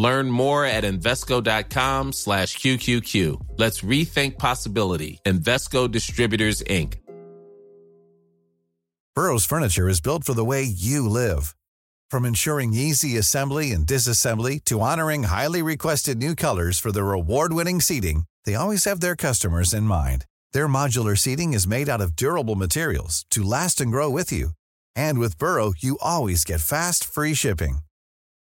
Learn more at Invesco.com slash QQQ. Let's rethink possibility. Investco Distributors, Inc. Burrow's furniture is built for the way you live. From ensuring easy assembly and disassembly to honoring highly requested new colors for their award-winning seating, they always have their customers in mind. Their modular seating is made out of durable materials to last and grow with you. And with Burrow, you always get fast, free shipping.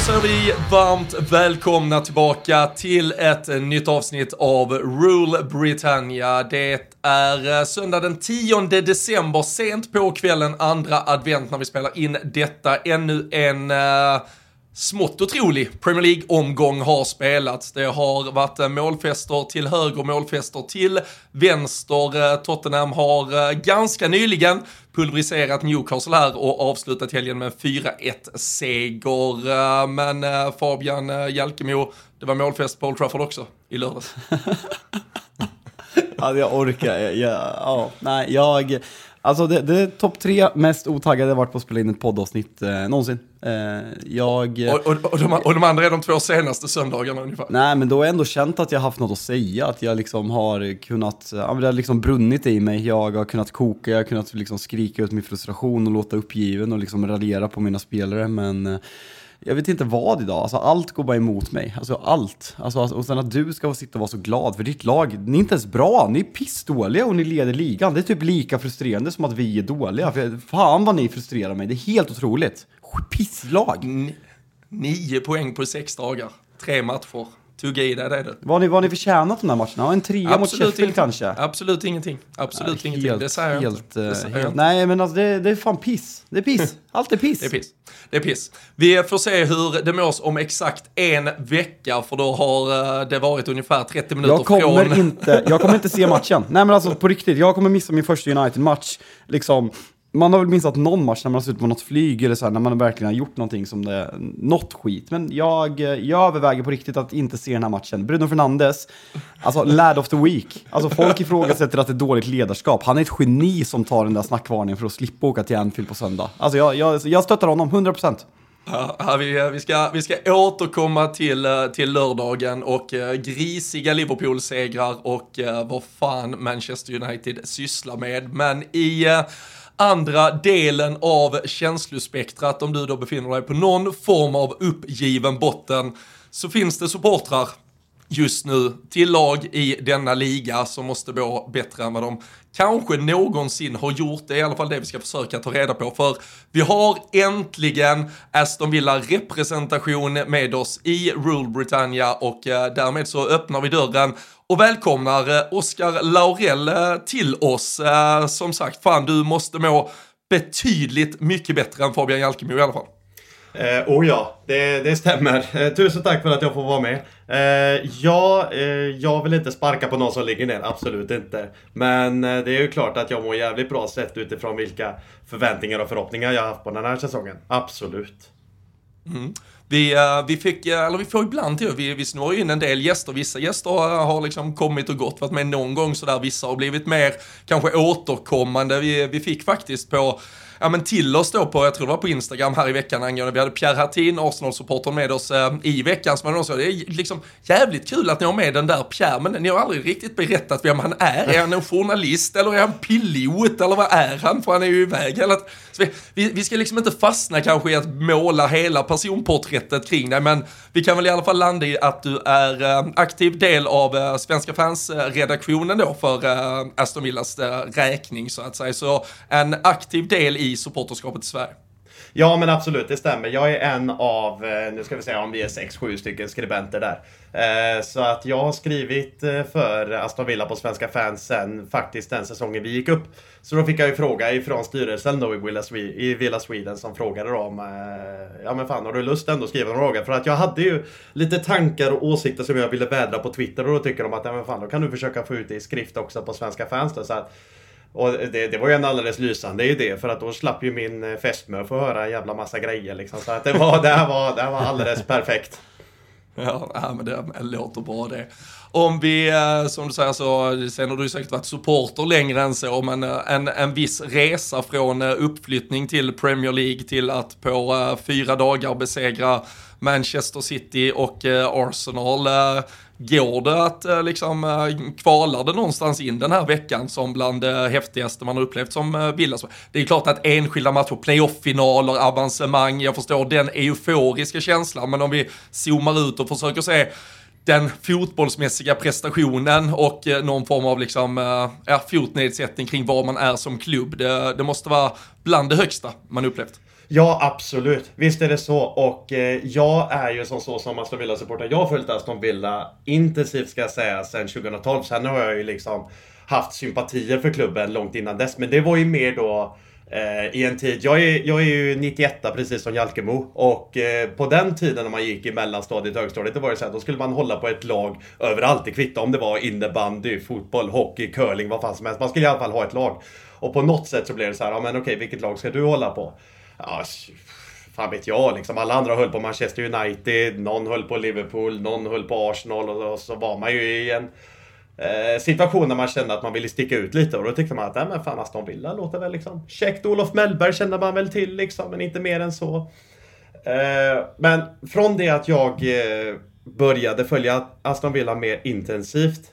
Säger vi varmt välkomna tillbaka till ett nytt avsnitt av Rule Britannia. Det är eh, söndag den 10 december, sent på kvällen, andra advent när vi spelar in detta. Ännu en uh, smått otrolig Premier League-omgång har spelats. Det har varit eh, målfester till höger, målfester till vänster. Tottenham har ganska nyligen pulveriserat Newcastle här och avslutat helgen med en 4-1-seger. Men eh, Fabian eh, Jalkemo, det var målfest på Old Trafford också i lördags. ja, jag orkar, jag, ja, nej, jag, alltså det, det är topp tre mest otaggade jag varit på att spela in ett poddavsnitt eh, någonsin. Eh, jag... Och, och, och, de, och de andra är de två senaste söndagarna ungefär? Nej, men då har jag ändå känt att jag haft något att säga, att jag liksom har kunnat, ja det har liksom brunnit i mig, jag har kunnat koka, jag har kunnat liksom skrika ut min frustration och låta uppgiven och liksom raljera på mina spelare, men eh, jag vet inte vad idag, alltså allt går bara emot mig. Alltså allt. Alltså, alltså, och sen att du ska sitta och vara så glad för ditt lag, ni är inte ens bra, ni är pissdåliga och ni leder ligan. Det är typ lika frustrerande som att vi är dåliga. För fan vad ni frustrerar mig, det är helt otroligt. Pisslag. N nio poäng på sex dagar, tre matcher. Tugga i dig det du. Vad har ni, vad har ni förtjänat de här matcherna? En trea mot Sheffield ingenting. kanske? Absolut ingenting. Absolut Nej, ingenting. Det säger jag helt, inte. Det säger jag helt, inte. Nej, men alltså det, det är fan piss. Det är piss. Allt är piss. Det är piss. Det är piss. Vi får se hur det mås om exakt en vecka, för då har eh, det varit ungefär 30 minuter Jag kommer, från... inte, jag kommer inte se matchen. Nej men alltså på riktigt, jag kommer missa min första United-match. Liksom, man har väl missat någon match när man har suttit på något flyg eller så här, när man verkligen har gjort någonting som det, något skit. Men jag, jag överväger på riktigt att inte se den här matchen. Bruno Fernandes, alltså lad of the week. Alltså folk ifrågasätter att det är dåligt ledarskap. Han är ett geni som tar den där snackvarningen för att slippa åka till Anfield på söndag. Alltså jag, jag, jag stöttar honom, 100%. Ja, vi, vi, ska, vi ska återkomma till, eh, till lördagen och eh, grisiga Liverpool-segrar och eh, vad fan Manchester United sysslar med. Men i andra delen av känslospektrat, om du då befinner dig på någon form av uppgiven botten, så finns det supportrar just nu till lag i denna liga som måste vara bättre än vad de kanske någonsin har gjort. Det är i alla fall det vi ska försöka ta reda på. För vi har äntligen Aston Villa-representation med oss i Rule Britannia och eh, därmed så öppnar vi dörren och välkomnar eh, Oskar Laurell eh, till oss. Eh, som sagt, fan du måste må betydligt mycket bättre än Fabian Jalkemo i alla fall. Eh, oh ja, det, det stämmer. Eh, tusen tack för att jag får vara med. Eh, ja, eh, jag vill inte sparka på någon som ligger ner, absolut inte. Men det är ju klart att jag mår jävligt bra sett utifrån vilka förväntningar och förhoppningar jag har haft på den här säsongen. Absolut. Vi, eh, vi fick, eh, eller vi får ibland till, vi, vi snurrar in en del gäster. Vissa gäster har liksom kommit och gått, varit med någon gång sådär. Vissa har blivit mer kanske återkommande. Vi, vi fick faktiskt på ja, men till oss då på, jag tror det var på Instagram här i veckan angående, vi hade Pierre Hartin, Arsenal-supportern med oss eh, i veckan, som hade också, det är liksom jävligt kul att ni har med den där Pierre, men ni har aldrig riktigt berättat vem han är. Är han en journalist eller är han pilot eller vad är han? För han är ju iväg hela så vi, vi, vi ska liksom inte fastna kanske i att måla hela personporträttet kring dig, men vi kan väl i alla fall landa i att du är eh, aktiv del av eh, Svenska fans-redaktionen eh, då för eh, Aston Villas eh, räkning så att säga. Så en aktiv del i supporterskapet i Sverige. Ja men absolut, det stämmer. Jag är en av, eh, nu ska vi säga om vi är sex, sju stycken skribenter där. Eh, så att jag har skrivit eh, för Aston Villa på Svenska fans sen faktiskt den säsongen vi gick upp. Så då fick jag ju fråga ifrån styrelsen då i Villa, i Villa Sweden som frågade om Ja men fan har du lust ändå att skriva några dagar? För att jag hade ju lite tankar och åsikter som jag ville vädra på Twitter och då tycker de att ja men fan då kan du försöka få ut det i skrift också på Svenska fans då. Så att, och det, det var ju en alldeles lysande idé för att då slapp ju min eh, fästmö få höra en jävla massa grejer liksom. Så att det var, det här var, det här var alldeles perfekt. Ja, men det låter bra det. Om vi, eh, som du säger så, sen har du säkert varit supporter längre än så, men eh, en, en viss resa från uppflyttning till Premier League till att på fyra dagar besegra Manchester City och Arsenal. Går det att eh, liksom kvala kvalar det någonstans in den här veckan som bland det häftigaste man har upplevt som eh, Villas? Det är klart att enskilda matcher, playoff-finaler, avancemang, jag förstår den euforiska känslan, men om vi zoomar ut och försöker se den fotbollsmässiga prestationen och någon form av liksom, ja, fotnedsättning kring var man är som klubb. Det, det måste vara bland det högsta man upplevt. Ja, absolut. Visst är det så. Och eh, jag är ju som så som Aston Villa-supporter. Jag har följt Aston Villa intensivt ska jag säga sedan 2012. Sen har jag ju liksom haft sympatier för klubben långt innan dess. Men det var ju mer då eh, i en tid. Jag är, jag är ju 91 precis som Jalkemo. Och eh, på den tiden när man gick i mellanstadiet och högstadiet, det var ju så att då skulle man hålla på ett lag överallt. Det kvittade om det var innebandy, fotboll, hockey, curling, vad fan som helst. Man skulle i alla fall ha ett lag. Och på något sätt så blev det så här, ja men okej, vilket lag ska du hålla på? Ja, fan vet jag liksom. Alla andra höll på Manchester United, någon höll på Liverpool, någon höll på Arsenal och, och så var man ju i en eh, situation där man kände att man ville sticka ut lite och då tyckte man att nej men fan Aston Villa låter väl liksom käckt. Olof Mellberg kände man väl till liksom, men inte mer än så. Eh, men från det att jag eh, började följa Aston Villa mer intensivt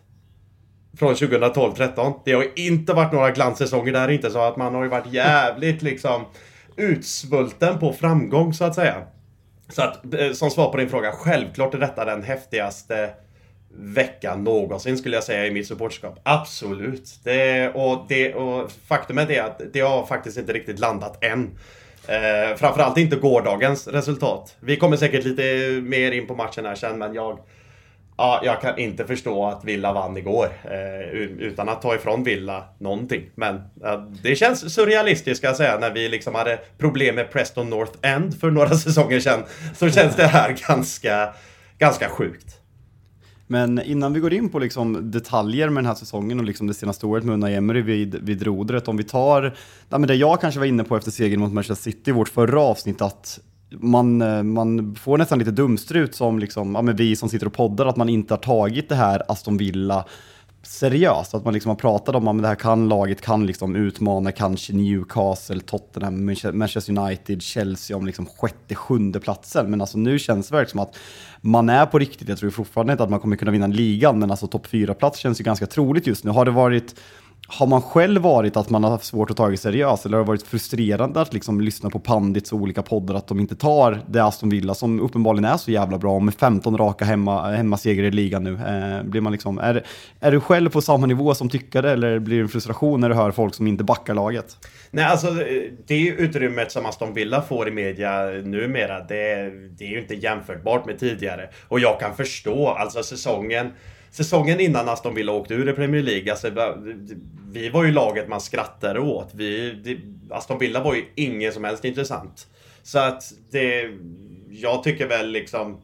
från 2012-13. Det har inte varit några glanssäsonger där, inte så att man har ju varit jävligt liksom utsvulten på framgång så att säga. Så att eh, som svar på din fråga, självklart är detta den häftigaste veckan någonsin skulle jag säga i mitt supportskap. Absolut. Det, och, det, och faktum är att det har faktiskt inte riktigt landat än. Eh, framförallt inte gårdagens resultat. Vi kommer säkert lite mer in på matchen här sen, men jag Ja, jag kan inte förstå att Villa vann igår eh, utan att ta ifrån Villa någonting. Men eh, det känns surrealistiskt ska jag säga när vi liksom hade problem med Preston North End för några säsonger sedan. Så känns det här ganska, ganska sjukt. Men innan vi går in på liksom detaljer med den här säsongen och liksom det senaste året med Unai Emery vid, vid rodret, om vi tar ja, men det jag kanske var inne på efter segern mot Manchester City i vårt förra avsnitt, att man, eh, man får nästan lite dumstrut som liksom, ja, men vi som sitter och poddar, att man inte har tagit det här Aston Villa seriöst. Att man liksom har pratat om att det här kan laget kan liksom utmana kanske Newcastle, Tottenham, Manchester United, Chelsea om liksom sjätte, sjunde platsen. Men alltså nu känns det verkligen som att man är på riktigt. Jag tror fortfarande inte att man kommer kunna vinna ligan, men alltså topp fyra plats känns ju ganska troligt just nu. Har det varit har man själv varit att man har haft svårt att ta det seriöst eller har det varit frustrerande att liksom lyssna på pandits och olika poddar att de inte tar det Aston Villa som uppenbarligen är så jävla bra med 15 raka hemma, hemmasegrar i ligan nu. Eh, blir man liksom, är, är du själv på samma nivå som tyckare eller blir det en frustration när du hör folk som inte backar laget? Nej, alltså det utrymmet som Aston Villa får i media numera, det, det är ju inte jämförbart med tidigare. Och jag kan förstå, alltså säsongen säsongen innan Aston Villa åkte ur i Premier League, alltså, vi var ju laget man skrattade åt. Vi, det, Aston Villa var ju ingen som helst intressant. Så att det, jag tycker väl liksom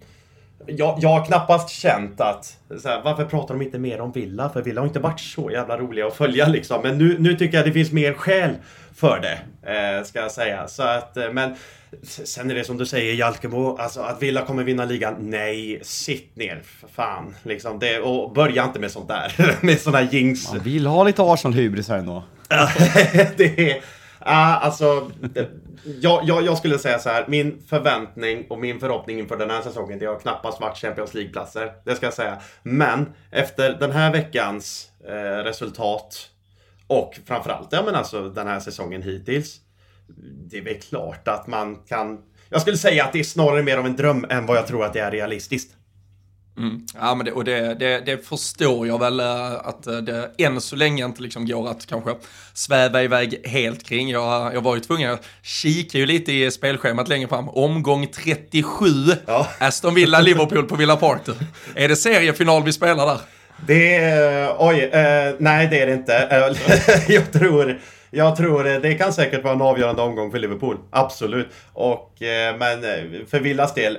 jag, jag har knappast känt att, här, varför pratar de inte mer om Villa? För Villa har inte varit så jävla roliga att följa liksom. Men nu, nu tycker jag det finns mer skäl för det, eh, ska jag säga. Så att, eh, men sen är det som du säger Jalkemo, alltså att Villa kommer vinna ligan. Nej, sitt ner för fan. Liksom det, och börja inte med sånt där. med såna jinx. Man vill ha lite Arsenal-hybris här ändå. det är, Ah, alltså, jag, jag, jag skulle säga så här. Min förväntning och min förhoppning inför den här säsongen, det har knappast varit Champions League-platser. Det ska jag säga. Men efter den här veckans eh, resultat och framförallt, ja men alltså den här säsongen hittills. Det är väl klart att man kan... Jag skulle säga att det är snarare mer av en dröm än vad jag tror att det är realistiskt. Mm. Ja, men det, och det, det, det, förstår jag väl eh, att eh, det än så länge inte liksom går att kanske sväva iväg helt kring. Jag, jag var ju tvungen, jag kika ju lite i spelschemat längre fram. Omgång 37, ja. Aston Villa, Liverpool på Villa Park. Är det seriefinal vi spelar där? Det är, oj, eh, nej det är det inte. Eh, jag tror, jag tror det kan säkert vara en avgörande omgång för Liverpool. Absolut. Och, men för Villas del,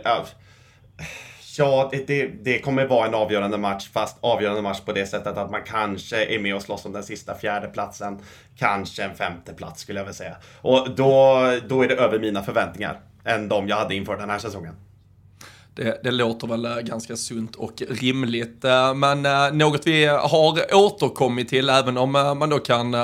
Ja, det, det kommer vara en avgörande match, fast avgörande match på det sättet att man kanske är med och slåss om den sista fjärde platsen. Kanske en femte plats skulle jag vilja säga. Och då, då är det över mina förväntningar än de jag hade inför den här säsongen. Det, det, låter väl eh, ganska sunt och rimligt. Eh, men eh, något vi har återkommit till, även om man då kan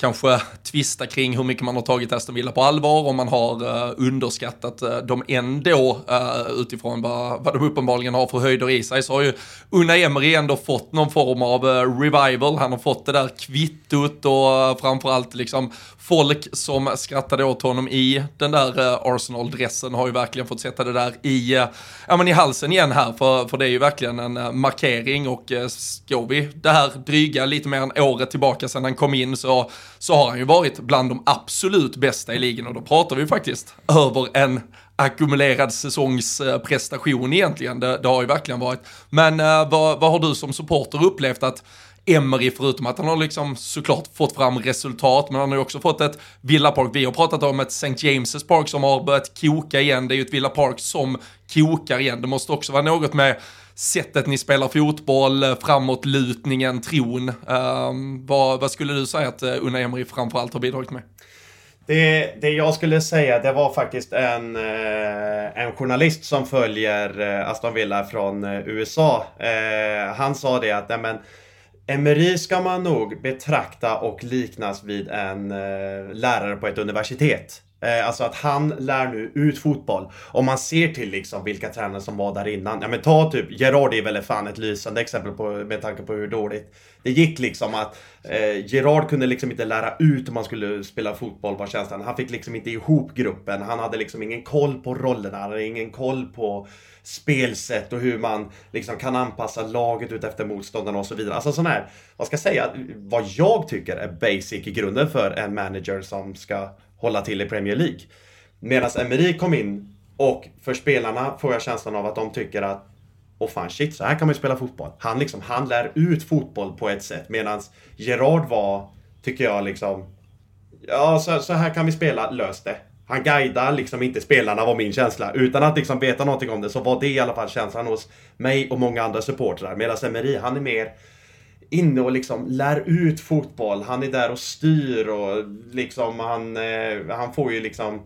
kanske tvista kring hur mycket man har tagit Aston Villa på allvar, om man har uh, underskattat uh, dem ändå uh, utifrån vad, vad de uppenbarligen har för höjder i sig, så har ju Una Emery ändå fått någon form av revival. Han har fått det där kvittot och framförallt liksom folk som skrattade åt honom i den där Arsenal-dressen har ju verkligen fått sätta det där i, ja, men i halsen igen här, för, för det är ju verkligen en markering och går vi det här dryga lite mer än året tillbaka sedan han kom in så så har han ju varit bland de absolut bästa i ligan och då pratar vi faktiskt över en ackumulerad säsongsprestation eh, egentligen. Det, det har ju verkligen varit. Men uh, vad, vad har du som supporter upplevt att Emery, förutom att han har liksom såklart fått fram resultat, men han har ju också fått ett Villa Park. Vi har pratat om ett St. James' Park som har börjat koka igen. Det är ju ett Villa Park som kokar igen. Det måste också vara något med sättet ni spelar fotboll, eh, framåtlutningen, tron. Um, vad, vad, skulle du säga att eh, Unna Emery framförallt har bidragit med? Det, det jag skulle säga, det var faktiskt en, eh, en journalist som följer Aston Villa från USA. Han sa det att, nej men, Emery ska man nog betrakta och liknas vid en lärare på ett universitet. Eh, alltså att han lär nu ut fotboll. Om man ser till liksom vilka tränare som var där innan. Ja men ta typ, Gerard är väl fan ett lysande exempel på, med tanke på hur dåligt det gick liksom att eh, Gerard kunde liksom inte lära ut hur man skulle spela fotboll var känslan. Han fick liksom inte ihop gruppen. Han hade liksom ingen koll på rollerna. Han hade ingen koll på spelsätt och hur man liksom kan anpassa laget ut efter motståndarna och så vidare. Alltså sån här, vad ska jag säga, vad jag tycker är basic i grunden för en manager som ska hålla till i Premier League. Medan Emery kom in och för spelarna får jag känslan av att de tycker att Åh fan shit, så här kan man ju spela fotboll. Han liksom, han lär ut fotboll på ett sätt. Medan Gerard var, tycker jag liksom, ja så, så här kan vi spela, lös det. Han guidar liksom inte spelarna var min känsla. Utan att liksom veta någonting om det så var det i alla fall känslan hos mig och många andra supportrar. Medan Emery, han är mer inne och liksom lär ut fotboll. Han är där och styr och liksom han, eh, han får ju liksom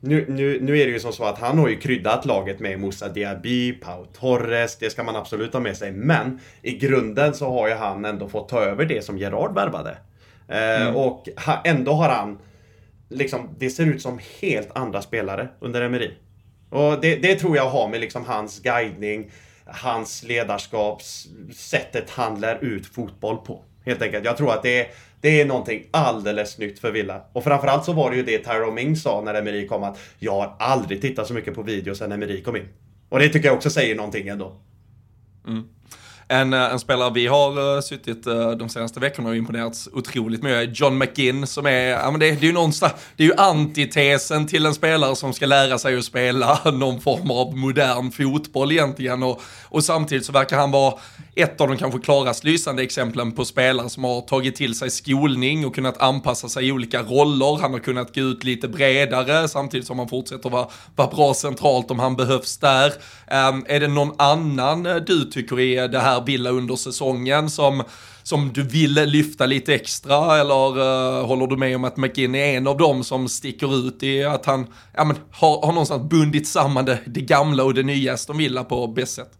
nu, nu, nu är det ju som så att han har ju kryddat laget med Moussa Diaby, Pau Torres, det ska man absolut ha med sig. Men i grunden så har ju han ändå fått ta över det som Gerard värvade. Eh, mm. och ha, ändå har han, liksom, det ser ut som helt andra spelare under Emery. Och det, det tror jag har med liksom hans guidning, hans ledarskaps... sättet han lär ut fotboll på. Helt enkelt. Jag tror att det är, det är någonting alldeles nytt för Villa. Och framförallt så var det ju det Tyrone Ming sa när Emery kom att jag har aldrig tittat så mycket på video sedan Emery kom in. Och det tycker jag också säger någonting ändå. Mm. En, eh, en spelare vi har eh, suttit eh, de senaste veckorna och imponerats otroligt med John McGinn som är, ja men det, det är ju någonstans, det är ju antitesen till en spelare som ska lära sig att spela någon form av modern fotboll egentligen och, och samtidigt så verkar han vara ett av de kanske klarast lysande exemplen på spelare som har tagit till sig skolning och kunnat anpassa sig i olika roller. Han har kunnat gå ut lite bredare samtidigt som han fortsätter vara, vara bra centralt om han behövs där. Um, är det någon annan du tycker är det här Villa under säsongen som som du ville lyfta lite extra eller uh, håller du med om att McGinn är en av dem som sticker ut i att han ja, men, har, har någonstans bundit samman det, det gamla och det nya Aston Villa på bäst sätt?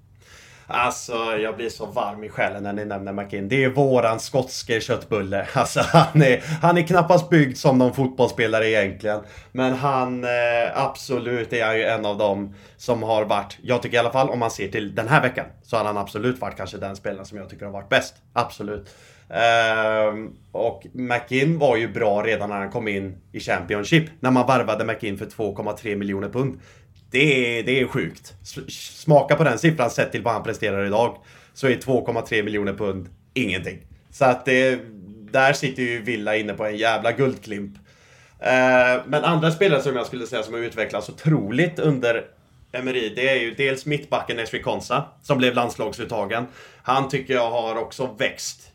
Alltså, jag blir så varm i själen när ni nämner McKinn. Det är våran skotske köttbulle. Alltså, han är, han är knappast byggd som någon fotbollsspelare egentligen. Men han, eh, absolut är han ju en av dem som har varit, jag tycker i alla fall om man ser till den här veckan, så har han absolut varit kanske den spelaren som jag tycker har varit bäst. Absolut. Uh, och McInn var ju bra redan när han kom in i Championship. När man varvade McInn för 2,3 miljoner pund. Det är, det är sjukt. Smaka på den siffran sett till vad han presterar idag. Så är 2,3 miljoner pund ingenting. Så att det, där sitter ju Villa inne på en jävla guldklimp. Eh, men andra spelare som jag skulle säga som har utvecklats otroligt under Emery, det är ju dels mittbacken Esri Konsa, som blev landslagsuttagen. Han tycker jag har också växt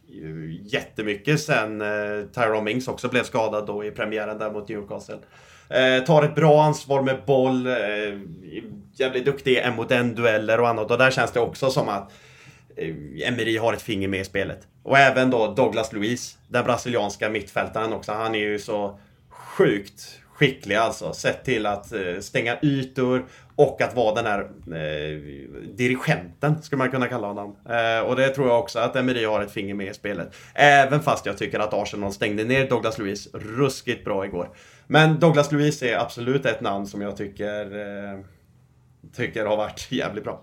jättemycket sen eh, Tyrone Mings också blev skadad då i premiären där mot Newcastle. Eh, tar ett bra ansvar med boll, eh, jävligt duktig i en mot en dueller och annat. Och där känns det också som att eh, Emery har ett finger med i spelet. Och även då Douglas Luiz, den brasilianska mittfältaren också. Han är ju så sjukt skicklig alltså. Sett till att eh, stänga ytor och att vara den här eh, dirigenten, skulle man kunna kalla honom. Eh, och det tror jag också att Emery har ett finger med i spelet. Även fast jag tycker att Arsenal stängde ner Douglas Luiz ruskigt bra igår. Men Douglas Luiz är absolut ett namn som jag tycker, eh, tycker har varit jävligt bra.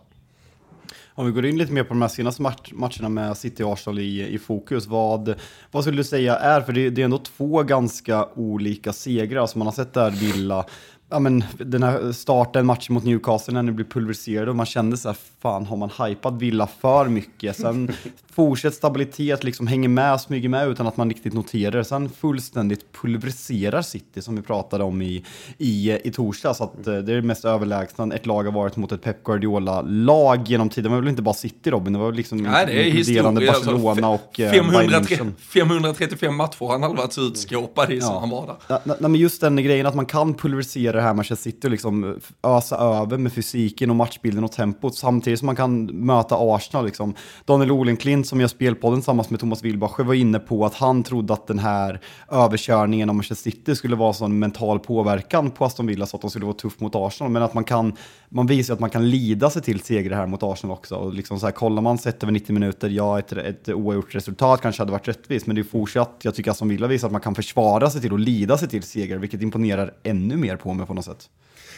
Om vi går in lite mer på de här senaste match matcherna med City och Arsenal i, i fokus, vad, vad skulle du säga är, för det, det är ändå två ganska olika segrar som man har sett där, Villa ja, men, den här starten, matchen mot Newcastle, när ni blir pulveriserade och man kände så här, fan har man hypat Villa för mycket? Sen fortsätt stabilitet, liksom hänger med, smyger med utan att man riktigt noterar Sen fullständigt pulveriserar City som vi pratade om i, i, i torsdags. Att eh, det är det mest överlägsna ett lag har varit mot ett Pep Guardiola-lag genom tiden. Det var väl inte bara City Robin, det var liksom Nej, det är historia, alltså. Barcelona alltså, och 530, eh, 535 matcher han hade varit utskåpad i som han var där. Ja, nej, men just den grejen att man kan pulverisera det här Manchester City och liksom ösa över med fysiken och matchbilden och tempot samtidigt som man kan möta Arsenal. Liksom. Daniel Olenklint som gör spelpodden tillsammans med Thomas Wilbacher var inne på att han trodde att den här överkörningen av Manchester City skulle vara sån mental påverkan på Aston Villa så att de skulle vara tuff mot Arsenal. Men att man kan, man visar att man kan lida sig till segrar här mot Arsenal också. Och liksom så här, kollar man sett över 90 minuter, ja ett, ett oavgjort resultat kanske hade varit rättvist, men det är fortsatt, jag tycker Aston Villa visar att man kan försvara sig till och lida sig till segrar, vilket imponerar ännu mer på mig på något sätt.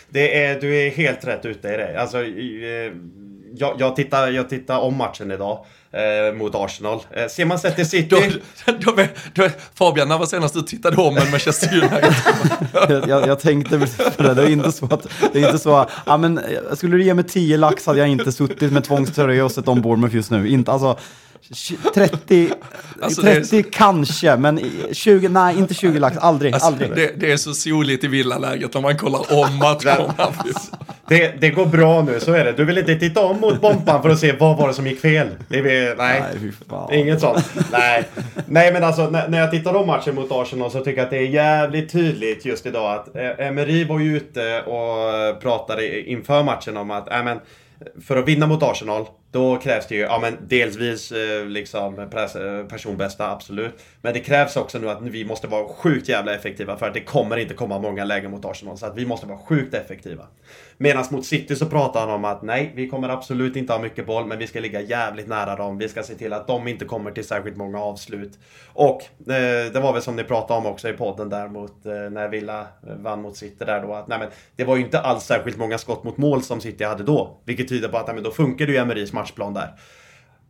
Det är, du är helt rätt ute i det. Alltså, eh, jag, jag, tittar, jag tittar om matchen idag eh, mot Arsenal. Eh, ser man sett till City... Då, då, då, Fabian, när var senast du tittade om en Manchester United? jag, jag, jag tänkte på det. Det är inte så att... Det är inte så, ja, men, skulle du ge mig 10 lax hade jag inte suttit med tvångströja och sett om Bournemouth just nu. Inte, alltså, 30, alltså 30 är... kanske, men 20, nej inte 20 lax, aldrig, alltså, aldrig. Det, det, är så soligt i villaläget när man kollar om matcherna. det, det går bra nu, så är det. Du vill inte titta om mot bomban för att se vad var det som gick fel? Det är, nej, nej inget sånt. Nej. nej, men alltså när, när jag tittar om matchen mot Arsenal så tycker jag att det är jävligt tydligt just idag att eh, Emery var ju ute och pratade inför matchen om att, äh, men, för att vinna mot Arsenal då krävs det ju, ja men delsvis eh, liksom personbästa, absolut. Men det krävs också nu att vi måste vara sjukt jävla effektiva för att det kommer inte komma många lägen mot Arsenal. Så att vi måste vara sjukt effektiva. Medan mot City så pratar han om att nej, vi kommer absolut inte ha mycket boll, men vi ska ligga jävligt nära dem. Vi ska se till att de inte kommer till särskilt många avslut. Och eh, det var väl som ni pratade om också i podden där mot eh, när Villa eh, vann mot City där då att nej men det var ju inte alls särskilt många skott mot mål som City hade då. Vilket tyder på att nej, men då funkar det ju Emerys matchplan där.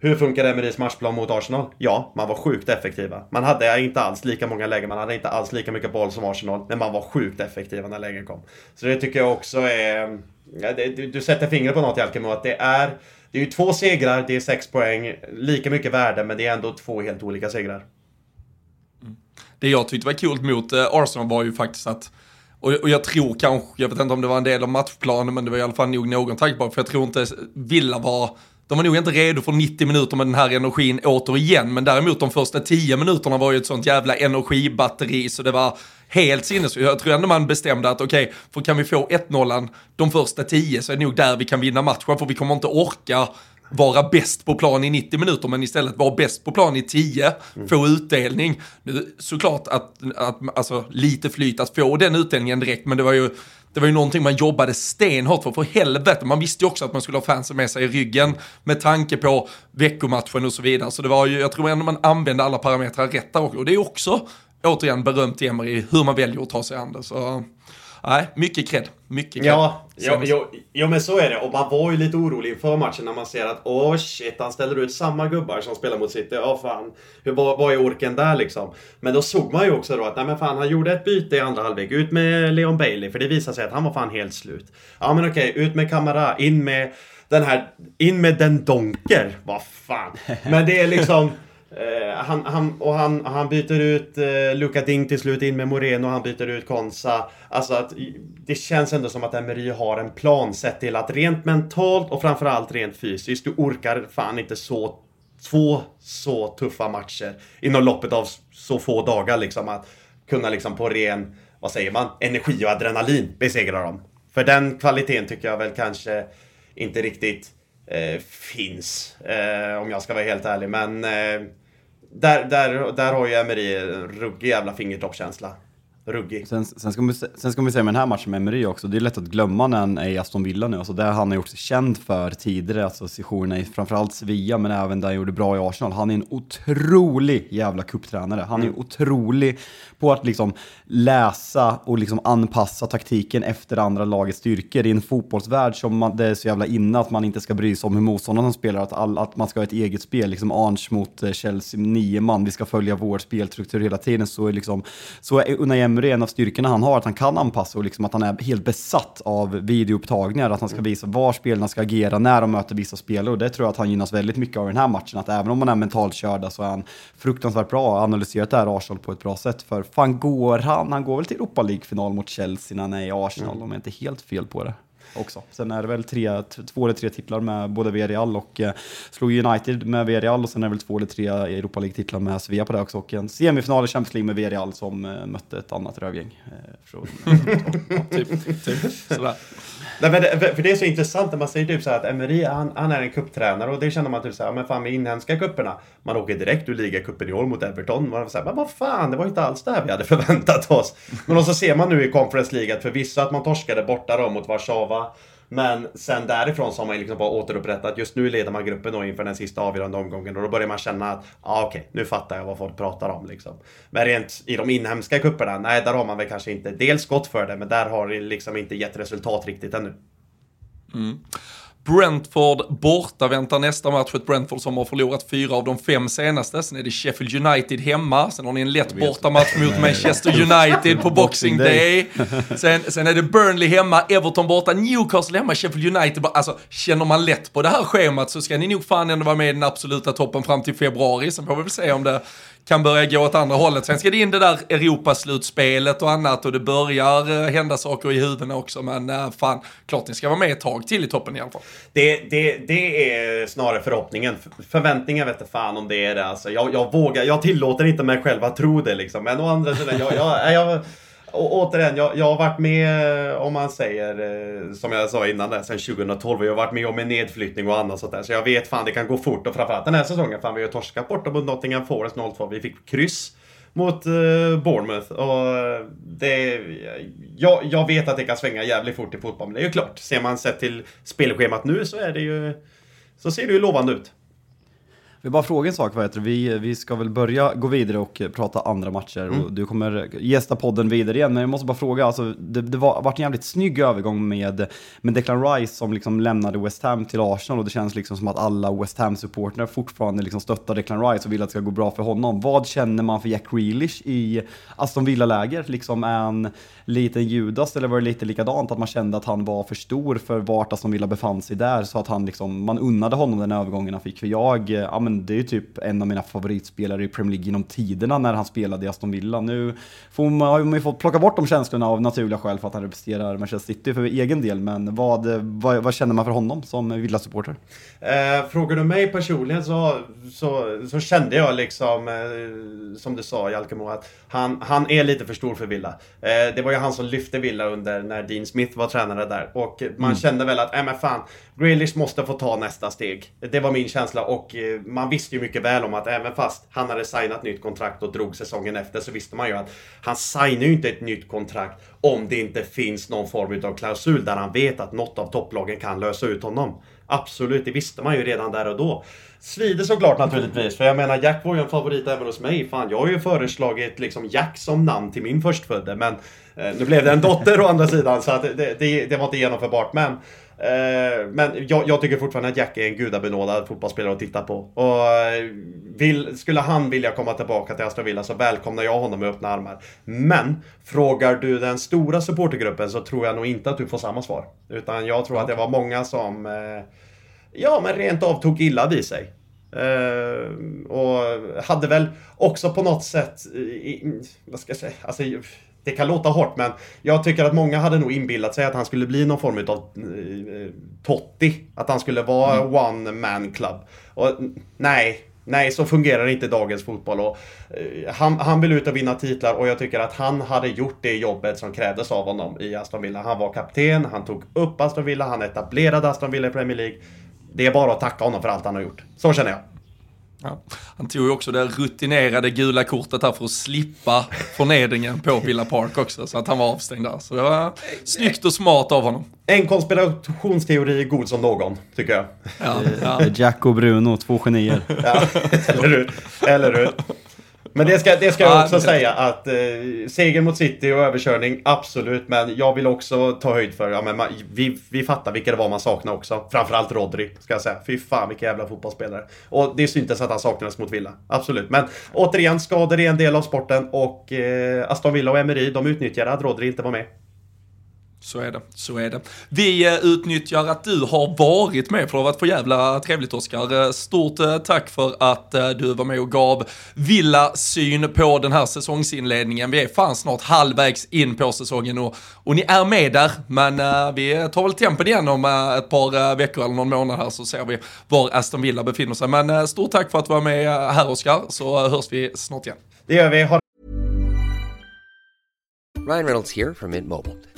Hur funkar Emerys matchplan mot Arsenal? Ja, man var sjukt effektiva. Man hade inte alls lika många lägen, man hade inte alls lika mycket boll som Arsenal, men man var sjukt effektiva när lägen kom. Så det tycker jag också är... Ja, det, du, du, sätter fingret på något Jalkemo, att det är... Det är ju två segrar, det är sex poäng, lika mycket värde, men det är ändå två helt olika segrar. Mm. Det jag tyckte var kul mot eh, Arsenal var ju faktiskt att och, och, jag tror kanske, jag vet inte om det var en del av matchplanen, men det var i alla fall nog någon tanke på för jag tror inte Villa var de var nog inte redo för 90 minuter med den här energin återigen, men däremot de första 10 minuterna var ju ett sånt jävla energibatteri så det var helt sinnes. Jag tror ändå man bestämde att okej, okay, för kan vi få 1-0 de första 10 så är det nog där vi kan vinna matchen, för vi kommer inte orka vara bäst på plan i 90 minuter men istället vara bäst på plan i 10, mm. få utdelning. Nu, såklart att, att, alltså lite flyt att få den utdelningen direkt men det var ju det var ju någonting man jobbade stenhårt för, för helvete. Man visste ju också att man skulle ha fansen med sig i ryggen med tanke på veckomatchen och så vidare. Så det var ju, jag tror ändå man använde alla parametrar rätt där också. Och det är också, återigen, berömt till Emery hur man väljer att ta sig an det. Så nej, mycket cred. Mycket cred. Ja, jo, jo, jo, men så är det. Och man var ju lite orolig inför matchen när man ser att åh oh shit, han ställer ut samma gubbar som spelar mot City. Ja, fan. Hur, vad, vad är orken där liksom? Men då såg man ju också då att nej men fan, han gjorde ett byte i andra halvlek. Ut med Leon Bailey, för det visade sig att han var fan helt slut. Ja, men okej, ut med Kamara, in med den här, in med den Donker. Vad fan. Men det är liksom... Eh, han, han, och han, han byter ut eh, Luka Ding till slut in med Moreno, han byter ut Konsa. Alltså att det känns ändå som att Emery har en plan sett till att rent mentalt och framförallt rent fysiskt, du orkar fan inte så två så tuffa matcher inom loppet av så få dagar liksom att kunna liksom på ren, vad säger man, energi och adrenalin besegra dem. För den kvaliteten tycker jag väl kanske inte riktigt eh, finns. Eh, om jag ska vara helt ärlig. Men eh, där, där, där har ju Emery en ruggig jävla fingertoppskänsla. Ruggig. Sen, sen, ska man, sen ska man säga med den här matchen med Emery också, det är lätt att glömma när han är i Aston Villa nu. Alltså där han har gjort sig känd för tidigare, alltså sessionerna i framförallt Sevilla, men även där han gjorde bra i Arsenal. Han är en otrolig jävla kupptränare. Han är mm. otrolig på att liksom läsa och liksom anpassa taktiken efter andra lagets styrkor. I en fotbollsvärld som man, det är så jävla inne att man inte ska bry sig om hur motståndarna spelar, att, all, att man ska ha ett eget spel. Liksom Arns mot eh, Chelsea, nio man, vi ska följa vår spelstruktur hela tiden. Så är liksom, så är Unai Emery en av styrkorna han har, att han kan anpassa och liksom att han är helt besatt av videoupptagningar, att han ska visa var spelarna ska agera när de möter vissa spelare. Och det tror jag att han gynnas väldigt mycket av i den här matchen, att även om man är mentalt körda så är han fruktansvärt bra och analyserat det här Arsenal på ett bra sätt. För fan går han? Han går väl till Europa League-final mot Chelsea när han är i Arsenal, mm. om jag inte är helt fel på det också. Sen är det väl tre, två eller tre titlar med både Villarreal och eh, slog United med Villarreal och sen är det väl två eller tre Europa League-titlar med Sevilla på det också och en semifinal i Champions League med Villarreal som eh, mötte ett annat rövgäng. Eh, från, ja, typ, typ sådär. Nej, men det, för det är så intressant när man säger typ så att Emery han, han är en kupptränare och det känner man typ så här, men fan med inhemska kupperna man åker direkt ur ligacupen i år mot Everton. Man säger, men vad fan, det var inte alls det här vi hade förväntat oss. Men så ser man nu i Conference League att förvisso att man torskade borta då mot Warszawa men sen därifrån så har man liksom bara återupprättat. Just nu leder man gruppen då inför den sista avgörande omgången och då börjar man känna att ja ah, okej, okay, nu fattar jag vad folk pratar om liksom. Men rent i de inhemska kupperna, nej, där har man väl kanske inte dels gått för det, men där har det liksom inte gett resultat riktigt ännu. Mm. Brentford borta väntar nästa match, ett Brentford som har förlorat fyra av de fem senaste. Sen är det Sheffield United hemma, sen har ni en lätt bortamatch mot Manchester United på Boxing Day. Sen, sen är det Burnley hemma, Everton borta, Newcastle hemma, Sheffield United borta. Alltså, känner man lätt på det här schemat så ska ni nog fan ändå vara med i den absoluta toppen fram till februari. Sen får vi väl se om det kan börja gå åt andra hållet. Sen ska det in det där Europaslutspelet och annat och det börjar eh, hända saker i huvudena också. Men eh, fan, klart ni ska vara med ett tag till i toppen i alla fall. Det, det, det är snarare förhoppningen. Förväntningen vet inte fan om det är det. Alltså, jag, jag vågar, jag tillåter inte mig själv att tro det liksom. Men å andra sidan, jag, jag, jag och återigen, jag, jag har varit med, eh, om man säger, eh, som jag sa innan där, sen 2012. Jag har varit med om en nedflyttning och annat sånt där. Så jag vet fan, det kan gå fort. Och framförallt den här säsongen, fan vi har torskat borta mot Nottingham Forest 0-2. Vi fick kryss mot uh, Bournemouth. Och det, jag, jag vet att det kan svänga jävligt fort i fotboll, men det är ju klart. Ser man sett till spelschemat nu så är det ju, så ser det ju lovande ut. Vi bara fråga en sak, vad heter vi, vi ska väl börja gå vidare och prata andra matcher mm. och du kommer gästa podden vidare igen, men jag måste bara fråga, alltså, det, det var, varit en jävligt snygg övergång med, med Declan Rice som liksom lämnade West Ham till Arsenal och det känns liksom som att alla West Ham-supportrar fortfarande liksom stöttar Declan Rice och vill att det ska gå bra för honom. Vad känner man för Jack Grealish i Aston Villa-läger? Liksom en liten Judas eller var det lite likadant, att man kände att han var för stor för vart Aston Villa befann sig där så att han liksom, man unnade honom den övergången han fick. För jag, eh, ja men det är ju typ en av mina favoritspelare i Premier League genom tiderna när han spelade i Aston Villa. Nu får man, har man ju fått plocka bort de känslorna av naturliga skäl för att han representerar Manchester City för egen del. Men vad, eh, vad, vad känner man för honom som Villa-supporter? Eh, frågar du mig personligen så, så, så kände jag liksom, eh, som du sa Jalkemo, att han, han är lite för stor för Villa. Eh, det var ju han som lyfte Villa under när Dean Smith var tränare där. Och man mm. kände väl att, äh men fan, Grealish måste få ta nästa steg. Det var min känsla och eh, man man visste ju mycket väl om att även fast han hade signat nytt kontrakt och drog säsongen efter så visste man ju att han signar ju inte ett nytt kontrakt om det inte finns någon form av klausul där han vet att något av topplagen kan lösa ut honom. Absolut, det visste man ju redan där och då. Svider såklart naturligtvis, för jag menar Jack var ju en favorit även hos mig. Fan, jag har ju föreslagit liksom Jack som namn till min förstfödde, men eh, nu blev det en dotter å andra sidan så att det, det, det var inte genomförbart. Men Eh, men jag, jag, tycker fortfarande att Jack är en gudabenådad fotbollsspelare att titta på. Och eh, vill, skulle han vilja komma tillbaka till Aston Villa så välkomnar jag honom med öppna armar. Men frågar du den stora supportergruppen så tror jag nog inte att du får samma svar. Utan jag tror att det var många som eh, Ja, men rent av tog illa vid sig. och hade väl också på något sätt, vad ska jag säga, alltså det kan låta hårt men jag tycker att många hade nog inbillat sig att han skulle bli någon form av eh, Totti. Att han skulle vara mm. one man club. Och nej, nej så fungerar inte dagens fotboll. Och, eh, han, han vill ut och vinna titlar och jag tycker att han hade gjort det jobbet som krävdes av honom i Aston Villa. Han var kapten, han tog upp Aston Villa, han etablerade Aston Villa i Premier League. Det är bara att tacka honom för allt han har gjort. Så känner jag. Ja. Han tog ju också det rutinerade gula kortet här för att slippa förnedringen på Villa Park också, så att han var avstängd där. Så det var snyggt och smart av honom. En konspirationsteori god som någon, tycker jag. Ja, ja. Jack och Bruno, två genier. ja, eller hur? Eller hur? Men det ska, det ska jag också säga att eh, seger mot City och överkörning, absolut. Men jag vill också ta höjd för, ja men man, vi, vi fattar vilka det var man saknade också. Framförallt Rodri, ska jag säga. Fy fan vilka jävla fotbollsspelare. Och det syntes att han saknades mot Villa. Absolut. Men återigen, skador är en del av sporten och eh, Aston Villa och Emery, de utnyttjade att Rodri inte var med. Så är det, så är det. Vi eh, utnyttjar att du har varit med, för det har varit för jävla trevligt Oskar. Eh, stort eh, tack för att du var med och gav Villa syn på den här säsongsinledningen. Vi är fan snart halvvägs in på säsongen och, och ni är med där, men vi tar väl tempen igen om ett par veckor eller någon månad här så ser vi var Aston Villa befinner sig. Men stort tack för att du var med här Oskar, så hörs vi snart igen. Det gör vi. Ha Ryan Reynolds här från Mint Mobile.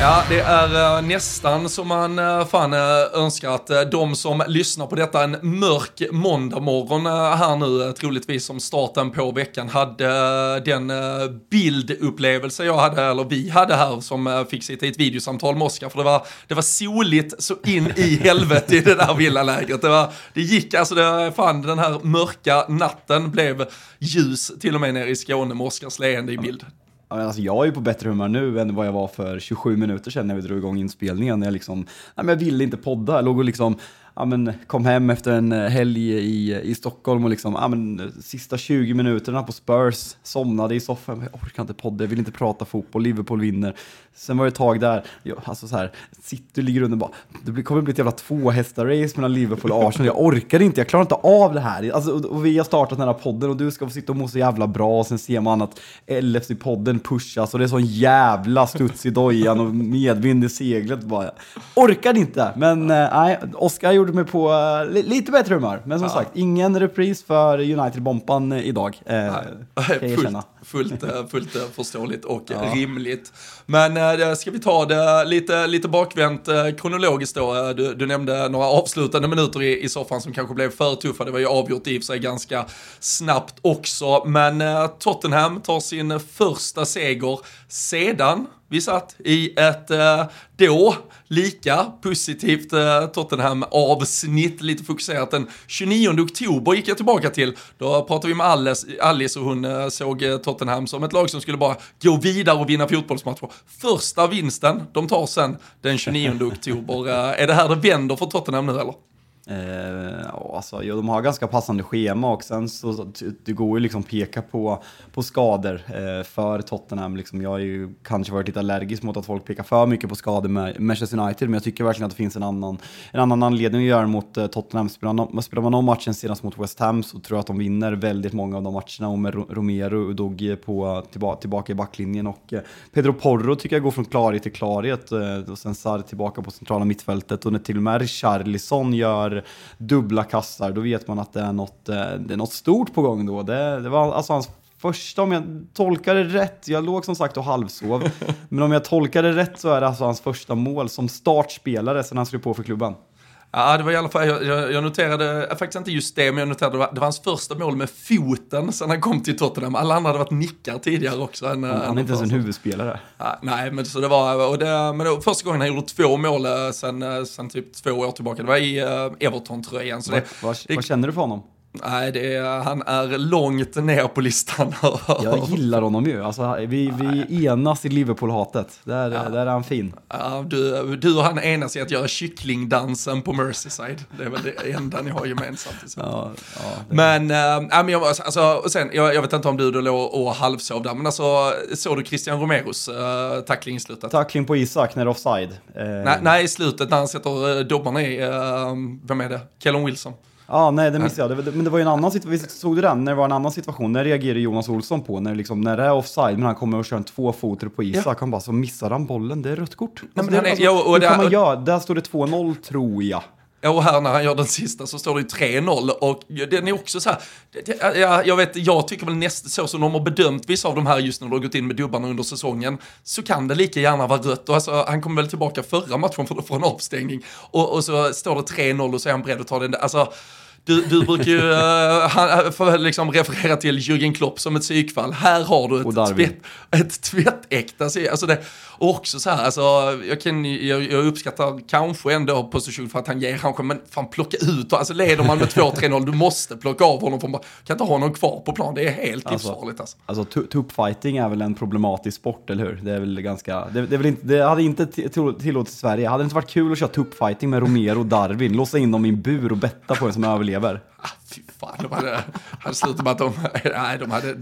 Ja, det är uh, nästan som man uh, fan uh, önskar att de som lyssnar på detta en mörk måndagmorgon här nu, troligtvis som starten på veckan, hade den bildupplevelse jag hade, eller vi hade här, som fick sitta i ett videosamtal med Oskar, för det var, det var soligt så in i helvete i det där villalägret. Det, var, det gick, alltså det, fan den här mörka natten blev ljus till och med nere i Skåne med Oskars leende i bild. Alltså jag är ju på bättre humör nu än vad jag var för 27 minuter sedan när vi drog igång inspelningen. Jag, liksom, nej men jag ville inte podda, jag låg och liksom ja, men, kom hem efter en eh, helg i, i Stockholm och liksom, ja, men, eh, sista 20 minuterna på Spurs, somnade i soffan, jag orkar inte podda, jag vill inte prata fotboll, Liverpool vinner. Sen var det ett tag där, jag, alltså så här, City ligger under bara, det kommer bli ett jävla tvåhästar-race mellan Liverpool och Arsenal, jag orkar inte, jag klarar inte av det här. Alltså, och, och vi har startat den här podden och du ska få sitta och må så jävla bra och sen ser man att LFC-podden pushas och det är sån jävla studs i dojan och medvind i seglet bara. Orkar inte, men nej, nej, Oskar gjorde mig på eh, li- lite bättre humör. Men som sagt, ingen repris för United-bompan idag. Eh, kan jag erkänna. Fullt, eh, fullt eh, förståeligt och eh, rimligt. Men eh, ska vi ta det lite, lite bakvänt kronologiskt då? Du, du nämnde några avslutande minuter i, i soffan som kanske blev för tuffa. Det var ju avgjort i och för sig ganska snabbt också. Men Tottenham tar sin första seger sedan vi satt i ett eh, då lika positivt eh, Tottenham-avsnitt, lite fokuserat. Den 29 oktober gick jag tillbaka till. Då pratade vi med Alice, Alice och hon eh, såg eh, Tottenham som ett lag som skulle bara gå vidare och vinna fotbollsmatcher. Första vinsten de tar sen den 29 oktober. Eh, är det här det vänder för Tottenham nu eller? Eh, alltså, ja, de har ganska passande schema och sen så det går ju liksom peka på, på skador eh, för Tottenham. Liksom, jag har ju kanske varit lite allergisk mot att folk pekar för mycket på skador med Manchester United, men jag tycker verkligen att det finns en annan, en annan anledning att göra det mot eh, Tottenham. Spelar man, spelar man om matchen senast mot West Ham så tror jag att de vinner väldigt många av de matcherna och med Romero och Dogge på, tillba, tillbaka i backlinjen och eh, Pedro Porro tycker jag går från klarhet till klarhet eh, och sen Sarr tillbaka på centrala mittfältet och när till och med Richarlison gör dubbla kassar, då vet man att det är något, eh, det är något stort på gång då. Det, det var alltså hans första, om jag tolkar det rätt, jag låg som sagt och halvsov, men om jag tolkar det rätt så är det alltså hans första mål som startspelare sen han skrev på för klubben. Ja, det var i alla fall, jag, jag noterade eh, faktiskt inte just det, men jag noterade det var, det var hans första mål med foten sen han kom till Tottenham. Alla andra hade varit nickar tidigare också. Än, Han, han är inte ens en huvudspelare. Ja, nej, men så det var, och det, men det första gången han gjorde två mål eh, sen, eh, sen typ två år tillbaka. Det var i Everton-tröjan. Vad känner du för honom? Nej, det, är- han är långt ner på listan. Jag gillar honom ju. Alltså, vi, vi enas i Liverpool-hatet. Där, där är han fin. Ja, du, du och han enas i att göra kycklingdansen på Merseyside. Det är väl det enda ni har gemensamt. fall. Ja, ja, Men, äh, men jag, alltså, och sen, jag, jag vet inte om du då låg och halvsov där, men alltså, såg du Christian Romeros äh, tackling i slutet? Tackling på Isak när det är offside. Eh, Nej, nej, i slutet när han sätter äh, dobbarna i, äh, vem är det? Kellen Wilson. Ja, nej, det missade jag. Det- Men det var ju en annan situation, såg du den? När det var en annan situation, när reagerade Jonas Olsson på? När, liksom, när det är offside, men han kommer och kör en tvåfoter på Isak, han bara, så missar han bollen, det är rött kort. men Alltså, han det, är- alltså, jo, och hur det- kan man göra? Där står det 2-0 tror jag. Och här när han gör den sista så står det ju 3-0 och den är också så här, ja, jag vet, jag tycker väl nästan så som de har bedömt vissa av de här just när de har gått in med dubbarna under säsongen, så kan det lika gärna vara rött. Och alltså, han kom väl tillbaka förra matchen för, för en avstängning och, och så står det 3-0 och så är han beredd att ta den där. Alltså, du, du brukar ju uh, han, för, liksom referera till Jürgen Klopp som ett psykfall. Här har du ett, tvätt, ett tvättäkta alltså det, Och också så här, alltså, jag, kan, jag, jag uppskattar kanske ändå position för att han ger kanske, men fan plocka ut, alltså leder man med 2-3-0, du måste plocka av honom, man kan inte ha honom kvar på plan, det är helt Alltså, livsfarligt alltså. Alltså tu- tuppfighting är väl en problematisk sport, eller hur? Det är väl ganska... Det, det, väl inte, det hade inte till- till- tillåtits i Sverige. Hade det inte varit kul att köra tuppfighting med Romero och Darwin? Låsa in dem i en bur och betta på en som överlever? lever. Ah, fy fan, de hade, hade slutat med att de, nej, de hade,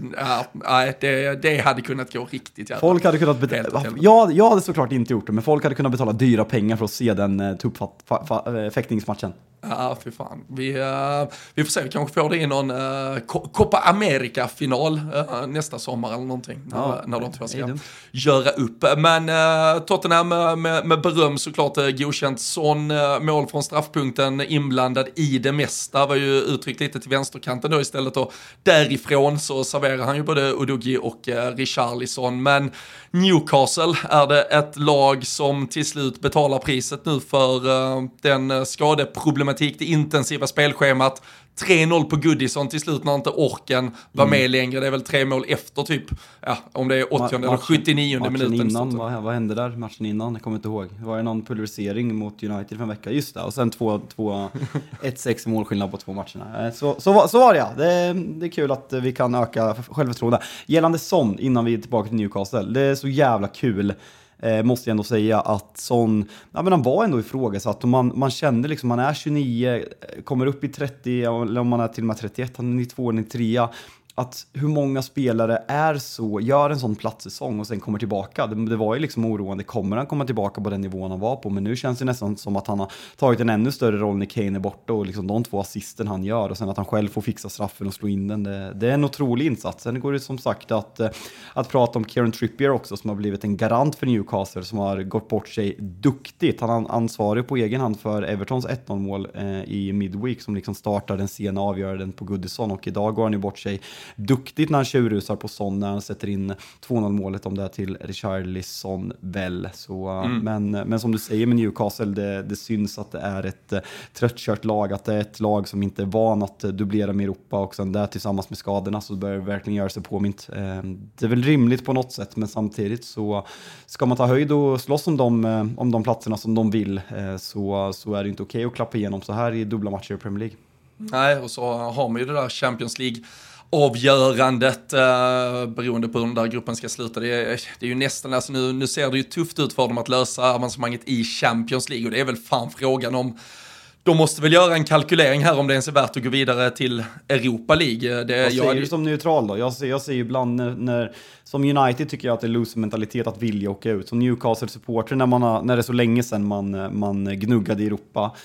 nej, det, det hade kunnat gå riktigt jävla. Folk hade kunnat betala... Jag, jag hade såklart inte gjort det, men folk hade kunnat betala dyra pengar för att se den uh, tuppfäktningsmatchen. Ja, fy fan. Vi, eh, vi får se, vi kanske får det i någon uh, Copa America-final eh, nästa sommar eller någonting. Ja, när, när de två ska göra upp. Men uh, Tottenham eh, med, med beröm såklart uh, godkänt. Sån uh, mål från straffpunkten inblandad i det mesta. Var ju uttryckt lite till vänsterkanten då istället. Och därifrån så serverar han ju både Udogi och eh, Richarlison. Men Newcastle är det ett lag som till slut betalar priset nu för eh, den eh, skadeproblematik, det intensiva spelschemat. 3-0 på Goodison till slut när inte orken var Mm. med längre. Det är väl tre mål efter typ, ja, om det är 80 eller Matchen- 79 matchen minuten. innan, vad, vad hände där? Matchen innan? Jag kommer inte ihåg. Det var ju någon pulverisering mot United för en vecka. Just det, och sen två, två 1-6 målskillnad på två matcherna. Eh, Så, så, var- så var det ja. Det, det är kul att vi kan öka självförtroende. Gällande Son, innan vi är tillbaka till Newcastle. Det är så jävla kul Eh, måste jag ändå säga att Son, ja men han var ändå ifrågasatt och man, man kände liksom, man är 29, eh, kommer upp i 30, eller om man är till och med 31, han är 92, 93 att hur många spelare är så, gör en sån platssäsong och sen kommer tillbaka. Det, det, var ju liksom oroande, kommer han komma tillbaka på den nivån han var på? Men nu känns det nästan som att han har tagit en ännu större roll när Kane är borta och liksom de två assisten han gör och sen att han själv får fixa straffen och slå in den. Det, det är en otrolig insats. Sen går det som sagt att, eh, att prata om Kieran Trippier också som har blivit en garant för Newcastle som har gått bort sig duktigt. Han är ansvarig på egen hand för Evertons 1-0 mål eh, i Midweek som liksom startar den sena avgöranden på Goodison och idag går han ju bort sig duktigt när han tjurrusar på Son när han sätter in 2-0 målet om det är till Richarlison väl. Så, mm. men, men som du säger med Newcastle, det, det syns att det är ett uh, tröttkört lag, att det är ett lag som inte är van att uh, dubblera med Europa och sen där tillsammans med skadorna så börjar det verkligen göra sig påmint. Uh, det är väl rimligt på något sätt, men samtidigt så ska man ta höjd och slåss om de, om de platserna som de vill så, så är det inte okej okay att klappa igenom så här i dubbla matcher i Premier League. Nej, och så har man ju det där Champions League avgörandet eh, beroende på hur den där gruppen ska sluta. Det är, det är ju nästan, alltså nu, nu ser det ju tufft ut för dem att lösa avancemanget i Champions League och det är väl fan frågan om de måste väl göra en kalkylering här om det ens är värt att gå vidare till Europa League. Det, Vad säger jag, du som neutral då? Jag ser, jag ser ibland när, när, som United tycker jag att det är loser-mentalitet att vilja åka ut. Som Newcastle-supporter när, när det är så länge sedan man, man gnuggade i Europa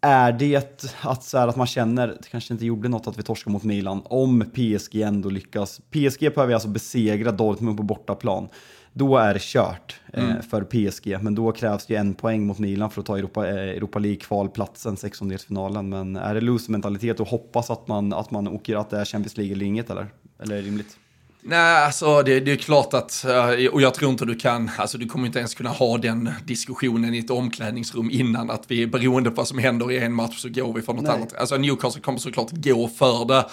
är det att, så här, att man känner, det kanske inte gjorde något att vi torskade mot Milan, om PSG ändå lyckas. PSG behöver alltså besegra Dortmund på bortaplan. Då är det kört eh, mm. för PSG, men då krävs det en poäng mot Milan för att ta Europa, eh, Europa League-kvalplatsen, sextondelsfinalen. Men är det loser-mentalitet och hoppas att man, att man åker, att det är Champions League eller inget, eller? Eller är det rimligt? Nej, alltså det, det, är klart att, eh, och jag tror inte du kan, alltså du kommer inte ens kunna ha den diskussionen i ett omklädningsrum innan att vi, beroende på vad som händer i en match så går vi för något Nej. annat. Alltså Newcastle kommer såklart gå för det.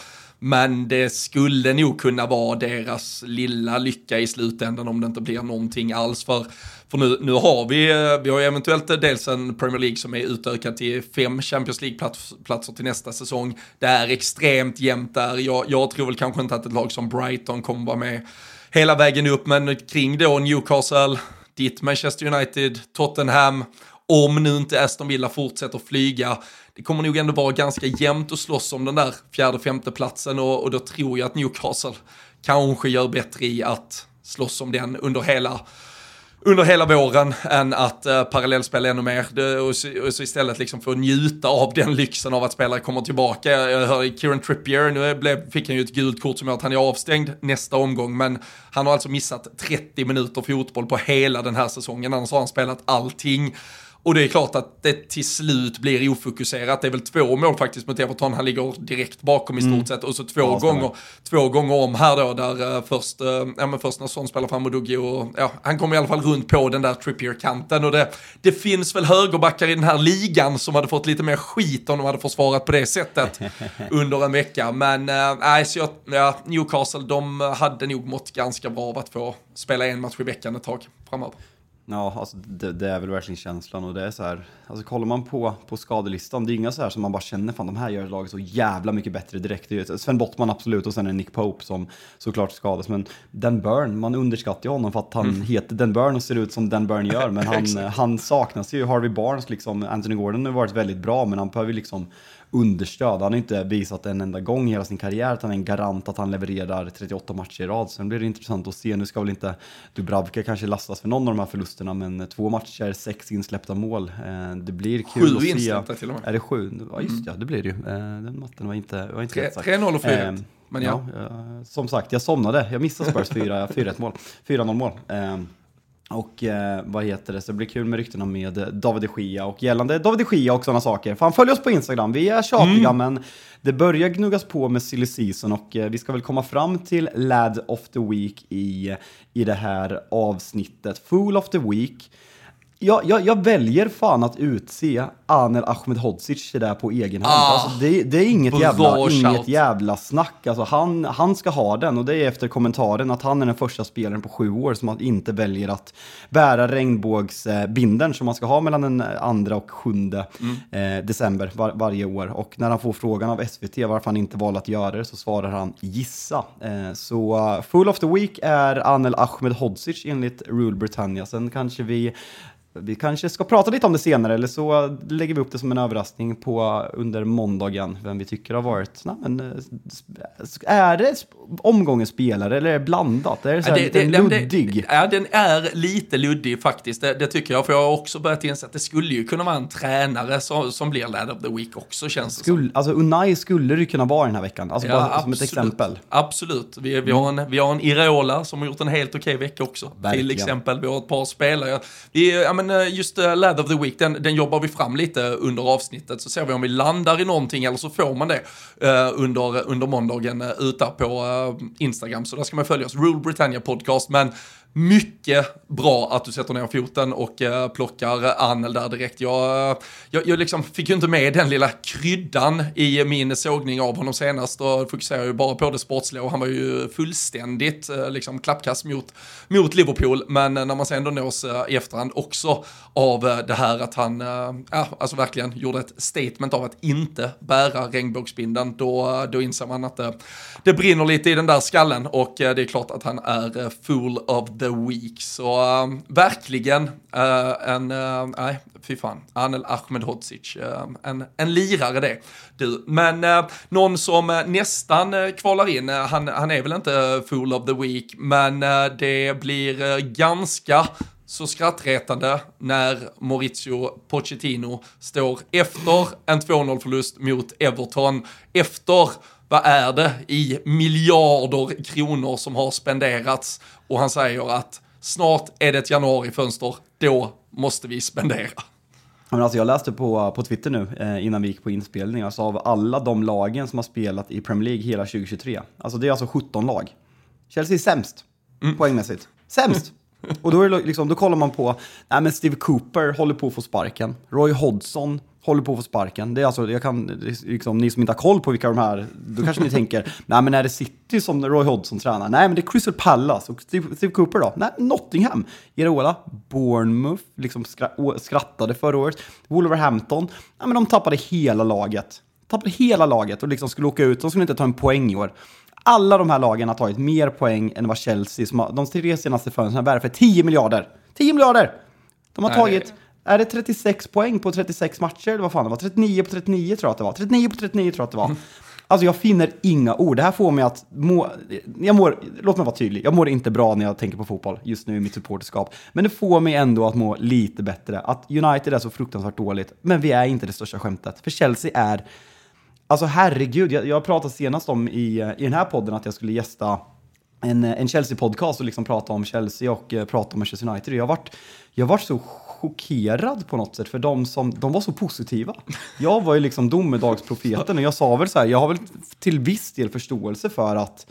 Men det skulle nog kunna vara deras lilla lycka i slutändan om det inte blir någonting alls. För, för nu, nu har vi, eh, vi har ju eventuellt eh, dels en Premier League som är utökad till fem Champions League-platser till nästa säsong. Det är extremt jämnt där. Jag, jag tror väl kanske inte att ett lag som Brighton kommer vara med hela vägen upp, men kring då Newcastle, ditt Manchester United, Tottenham, om nu inte Aston Villa fortsätter flyga, det kommer nog ändå vara ganska jämnt att slåss om den där fjärde, femte platsen och, och då tror jag att Newcastle kanske gör bättre i att slåss om den under hela under hela våren än att uh, parallellspela ännu mer. Det, och, så, och, så, istället liksom få njuta av den lyxen av att spelare kommer tillbaka. Jag hör Kieran Trippier, nu blev, fick han ju ett gult kort som gör att han är avstängd nästa omgång, men han har alltså missat 30 minuter fotboll på hela den här säsongen, annars har han spelat allting. Och det är klart att det till slut blir ofokuserat. Det är väl två mål faktiskt mot Everton. Han ligger direkt bakom i stort mm. sett. Och så två, ja, gånger, två gånger om här då, där uh, först, uh, ja, men först när Son spelar fram Duggi och ja, han kommer i alla fall runt på den där Trippier-kanten. Och det, det finns väl högerbackar i den här ligan som hade fått lite mer skit om de hade försvarat på det sättet under en vecka. Men uh, nej, så jag, ja, Newcastle, de hade nog mått ganska bra av att få spela en match i veckan ett tag framöver. Ja, alltså det, det, är väl verkligen känslan och det är så här, alltså kollar man på, på skadelistan, det är inga så här som man bara känner, fan de här gör laget så jävla mycket bättre direkt. Det är Sven Bottman absolut och sen är det Nick Pope som såklart skadas, men Den Burn, man underskattar ju honom för att han mm. heter Den Burn och ser ut som Den Burn gör, men han, han saknas ju. Harvey Barnes, liksom, Anthony Gordon har varit väldigt bra, men han behöver liksom understöd. Han har inte visat en enda gång i hela sin karriär att han är en garant att han levererar 38 matcher i rad. Sen blir det intressant att se. Nu ska väl inte Dubravka kanske lastas för någon av de här förlusterna, men två matcher, sex insläppta mål. Eh, det blir kul sju att se. Sju insläppta till och med. Är det sju? Ja, just mm. ja, det blir det ju. Eh, den matten var inte, var inte 3-0 och 4 eh, men ja. ja. Som sagt, jag somnade. Jag missade Spurs 4-1 mål. 4-0 mål. Och eh, vad heter det, så det blir kul med ryktena med David de Gia och gällande David de Gia och sådana saker. Fan, följ oss på Instagram, vi är tjatiga mm. men det börjar gnuggas på med silly season och eh, vi ska väl komma fram till Lad of the Week i, i det här avsnittet. Fool of the Week jag, jag, jag väljer fan att utse Anel Ahmedhodzic där på egen hand. Ah, alltså, det, det är inget jävla, inget jävla snack. Alltså, han, han ska ha den och det är efter kommentaren att han är den första spelaren på sju år som inte väljer att bära regnbågsbindeln som man ska ha mellan den andra och sjunde Mm. eh, december var, varje år. Och när han får frågan av SVT varför han inte valde att göra det så svarar han gissa. Eh, så Full of the Week är Anel Ahmedhodzic enligt Rule Britannia. Sen kanske vi vi kanske ska prata lite om det senare, eller så lägger vi upp det som en överraskning på under måndagen, vem vi tycker har varit. Nej, men, eh, är det omgångens spelare eller är det blandat? Är det så här Ja, det- det- luddig? Det, ja, den är lite luddig faktiskt. Det, det tycker jag. För jag har också börjat inse att det skulle ju kunna vara en tränare som, som blir Lad of the Week också känns det som. Skulle, alltså Unai skulle det kunna vara den här veckan, alltså Ja, bara som ett absolut. exempel. Absolut. Vi, vi, har en, vi har en Ireola som har gjort en helt okej vecka också. Till Verkligen. exempel. Vi har ett par spelare. Vi, ja, men, men eh, just uh, Lad of the Week, den, den jobbar vi fram lite under avsnittet. Så ser vi om vi landar i någonting eller så får man det uh, under, under måndagen uh, ute på uh, Instagram. Så där ska man följa oss. Rule Britannia Podcast. Men mycket bra att du sätter ner foten och eh, plockar Anel där direkt. Jag, eh, jag, jag liksom fick ju inte med den lilla kryddan i min sågning av honom senast och fokuserar ju bara på det sportsliga och han var ju fullständigt eh, liksom klappkast mot, mot Liverpool. Men eh, när man sen då nås eh, i efterhand också av eh, det här att han, ja, alltså verkligen gjorde ett statement av att inte bära regnbågsbindeln, då, då inser man att det, det brinner lite i den där skallen och det är klart att han är full of the week. Så ehm, eh, verkligen uh, en, uh, nej, fy fan, Anel Ahmedhodzic, ehm, en, en lirare det. Du, men eh, någon som eh, nästan kvalar in, han, han är väl inte full of the week, men det blir ganska så skrattretande när Maurizio Pochettino står efter en 2-0-förlust mot Everton, efter vad är det i miljarder kronor som har spenderats och han säger att snart är det ett januarifönster, då måste vi spendera. Men alltså jag läste på, på Twitter nu eh, innan vi gick på inspelning, alltså av alla de lagen som har spelat i Premier League hela 2023. Alltså det är alltså 17 lag. Chelsea är sämst poängmässigt. Sämst! Och då, är det liksom, då kollar man på, nej men Steve Cooper håller på att få sparken. Roy Hodgson håller på att få sparken. Det är alltså, jag kan, liksom, ni som inte har koll på vilka de här, då kanske ni tänker, nej men är det City som Roy Hodgson tränar? Nej men det är Crystal Palace och Steve, Steve Cooper då? Nej, Nottingham. Iraola, Bournemouth, liksom skrattade förra året. Wolverhampton, nej men de tappade hela laget. Tappade hela laget och liksom skulle åka ut, de skulle inte ta en poäng i år. Alla de här lagen har tagit mer poäng än vad Chelsea, som har, de tre senaste fönstren, har värvat för 10 miljarder. 10 miljarder! De har Nej, tagit, är det 36 poäng på 36 matcher? Eller vad fan det var? 39 på 39 tror jag att det var. 39 på 39 tror jag att det var. Alltså jag finner inga ord. Det här får mig att må, jag mår, låt mig vara tydlig, jag mår inte bra när jag tänker på fotboll just nu i mitt supporterskap. Men det får mig ändå att må lite bättre. Att United är så fruktansvärt dåligt, men vi är inte det största skämtet. För Chelsea är Alltså herregud, jag, jag pratade senast om i, i den här podden att jag skulle gästa en, en Chelsea-podcast och liksom prata om Chelsea och eh, prata om Manchester United. Jag varit, jag varit så chockerad på något sätt för de som, de var så positiva. Jag var ju liksom domedagsprofeten och jag sa väl så här, jag har väl till viss del förståelse för att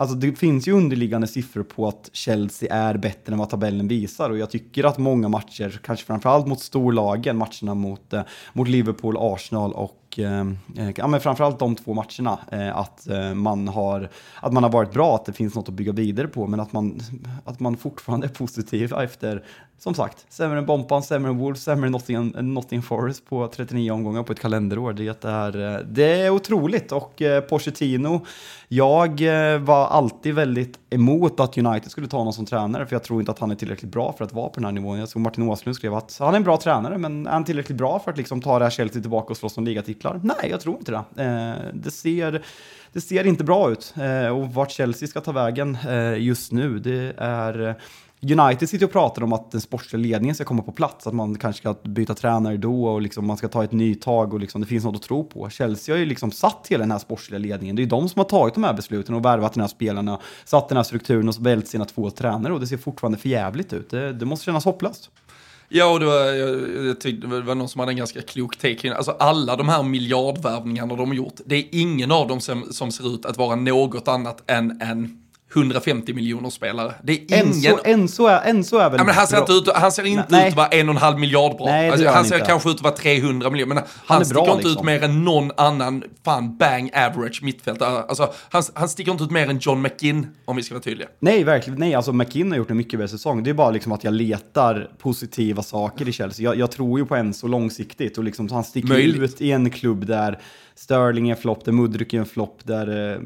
Alltså det finns ju underliggande siffror på att Chelsea är bättre än vad tabellen visar och jag tycker att många matcher, kanske framförallt mot storlagen, matcherna mot, eh, mot Liverpool, Arsenal och och eh, eh, ja, men framförallt de två matcherna, eh, att, eh, man har, att man har varit bra, att det finns något att bygga vidare på, men att man, att man fortfarande är positiv efter, som sagt, sämre än Bompan, sämre än Wolves, sämre än Nottingham, Nottingham Forest på 39 omgångar på ett kalenderår. Det är, eh, det är otroligt och eh, Pochettino, jag eh, var alltid väldigt emot att United skulle ta någon som tränare, för jag tror inte att han är tillräckligt bra för att vara på den här nivån. Jag såg Martin Åslund skrev att han är en bra tränare, men är han tillräckligt bra för att liksom ta det här Chelsea tillbaka och slåss om ligatitlar? Nej, jag tror inte det. Eh, det ser det ser inte bra ut. Eh, och vart Chelsea ska ta vägen eh, just nu, det är... United sitter och pratar om att den sportsliga ledningen ska komma på plats, att man kanske ska byta tränare då och liksom man ska ta ett nytag och liksom det finns något att tro på. Chelsea har ju liksom satt hela den här sportsliga ledningen. Det är ju de som har tagit de här besluten och värvat den här spelarna, satt den här strukturen och vält sina två tränare och det ser fortfarande för jävligt ut. Det, det måste kännas hopplöst. Ja, och det var, jag, jag tyckte det var någon som hade en ganska klok take Alltså alla de här miljardvärvningarna de har gjort, det är ingen av dem som, som ser ut att vara något annat än en 150 miljoner spelare. Det är ingen... Enzo, Enzo, är, Enzo är väl Ja, men han, ser inte ut, han ser inte Nej. ut att vara en och en halv miljard bra. Nej, alltså, han han ser inte. kanske ut att vara 300 miljoner, men han, är sticker bra, inte ut liksom. mer än någon annan fan bang average mittfältare. Alltså, han, han sticker inte ut mer än John McGinn, om vi ska vara tydliga. Nej, verkligen. Nej, alltså McKinn har gjort en mycket bättre säsong. Det är bara liksom att jag letar positiva saker i Chelsea. Jag, jag tror ju på Enzo långsiktigt och liksom han sticker Möjligt. ut i en klubb där Sterling är en flopp, där Mudryk är en flopp, där eh,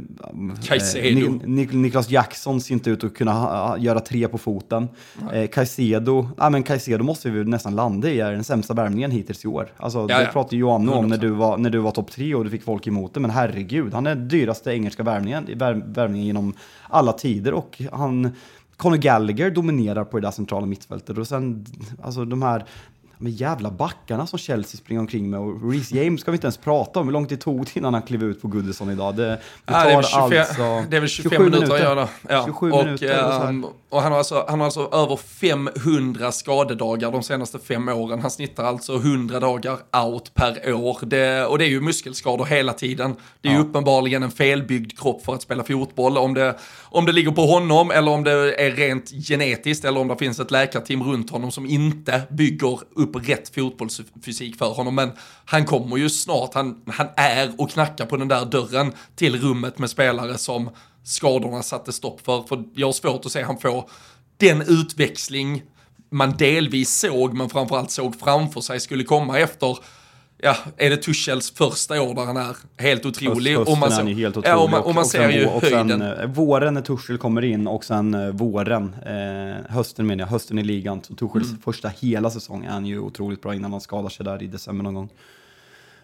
Caicedo. Ni- Nik- Niklas Jackson ser inte ut att kunna göra tre på foten. Eh, Caicedo, ja men Caicedo måste vi väl nästan landa i, är den sämsta värvningen hittills i år. Alltså, Ja, det ja. pratade Johan om när 100%. du var, när du var topp tre och du fick folk emot det, men herregud, han är dyraste engelska värvningen, vär, värvningen genom alla tider och han Conor Gallagher dominerar på det där centrala mittfältet och sen, alltså de här med jävla backarna som Chelsea springer omkring med och Reece James ska vi inte ens prata om hur långt det tog innan han klev ut på Goodison idag. Det, det Ja, tar det, är väl 25, alltså det är väl 25 minuter, att göra. Ja. 27 och, minuter och ehm, och han har, alltså, han har alltså över 500 skadedagar de senaste fem åren. Han snittar alltså 100 dagar out per år. Det, och det är ju muskelskador hela tiden. Det är ju uppenbarligen en felbyggd kropp för att spela fotboll. Om det, om det ligger på honom eller om det är rent genetiskt eller om det finns ett läkarteam runt honom som inte bygger upp rätt fotbollsfysik för honom. Men han kommer ju snart, han, han är och knackar på den där dörren till rummet med spelare som skadorna satte stopp för. För jag har svårt att se han får den utväxling man delvis såg, men framförallt såg framför sig skulle komma efter Ja, är det Tuchels första år där han är helt otrolig? Hösten och man ju helt otrolig. Ja, och man, och man och ser ju och höjden. eh, våren när Tuchel kommer in och sen eh, våren, eh, hösten menar jag, hösten i ligan. Så Tuchels Mm. första hela säsong är han ju otroligt bra innan han skadar sig där i december någon gång.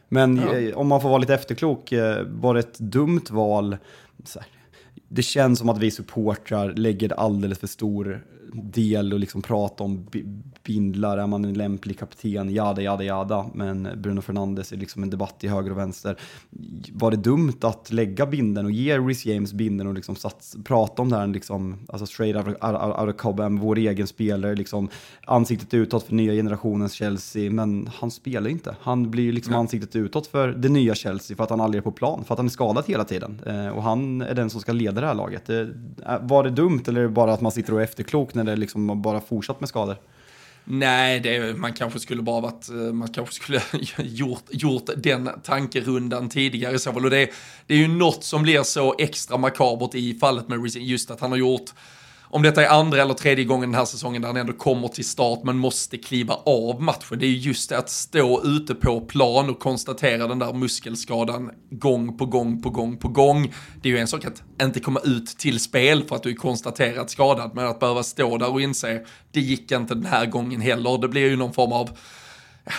Men eh, om man får vara lite efterklok, eh, var det ett dumt val? Så här, det känns som att vi supportrar lägger alldeles för stor del och liksom prata om bindlar, är man en lämplig kapten, jada, jada, jada. Men Bruno Fernandes är liksom en debatt i höger och vänster. Var det dumt att lägga binden och ge Rhys James binden och liksom sats, prata om det här, liksom, alltså straight out of, out, of Cobham, vår egen spelare, liksom ansiktet utåt för nya generationens Chelsea, men han spelar inte. Han blir ju liksom ansiktet utåt för det nya Chelsea för att han aldrig är på plan, för att han är skadad hela tiden. Eh, och han är den som ska leda det här laget. Eh, var det dumt eller är det bara att man sitter och är efterklok när det liksom bara fortsatt med skador? Nej, det man kanske skulle bara varit, eh, man kanske skulle gjort, gjort den tankerundan tidigare i så fall. Och det, det är ju något som blir så extra makabert i fallet med Reece, just att han har gjort, om detta är andra eller tredje gången den här säsongen där han ändå kommer till start men måste kliva av matchen. Det är just det att stå ute på plan och konstatera den där muskelskadan gång på gång på gång på gång. Det är ju en sak att inte komma ut till spel för att du är konstaterat skadad, men att behöva stå där och inse det gick inte den här gången heller. Det blir ju någon form av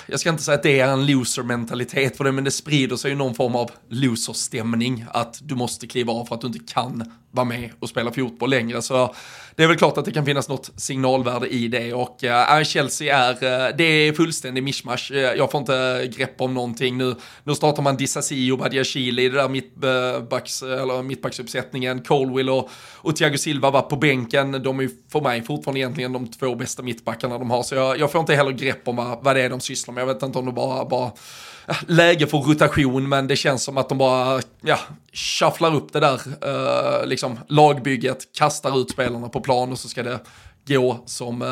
jag ska inte säga att det är en loser-mentalitet för det, men det sprider sig ju någon form av loser-stämning. Att du måste kliva av för att du inte kan vara med och spela fotboll längre. Så det är väl klart att det kan finnas något signalvärde i det. Och äh, Chelsea är, äh, det är fullständig mischmasch. Eh, jag får inte grepp om någonting nu. Nu startar man Disasi och Badiashile i det där mittbacks, eller mittbacksuppsättningen. Colwill och, och Thiago Silva var på bänken. De är för mig fortfarande egentligen de två bästa mittbackarna de har. Så jag, jag får inte heller grepp om vad, vad det är de sysslar med. Jag vet inte om det bara, bara läge för rotation, men det känns som att de bara ja, shufflar upp det där eh, liksom, lagbygget, kastar ut spelarna på plan och så ska det gå som, eh,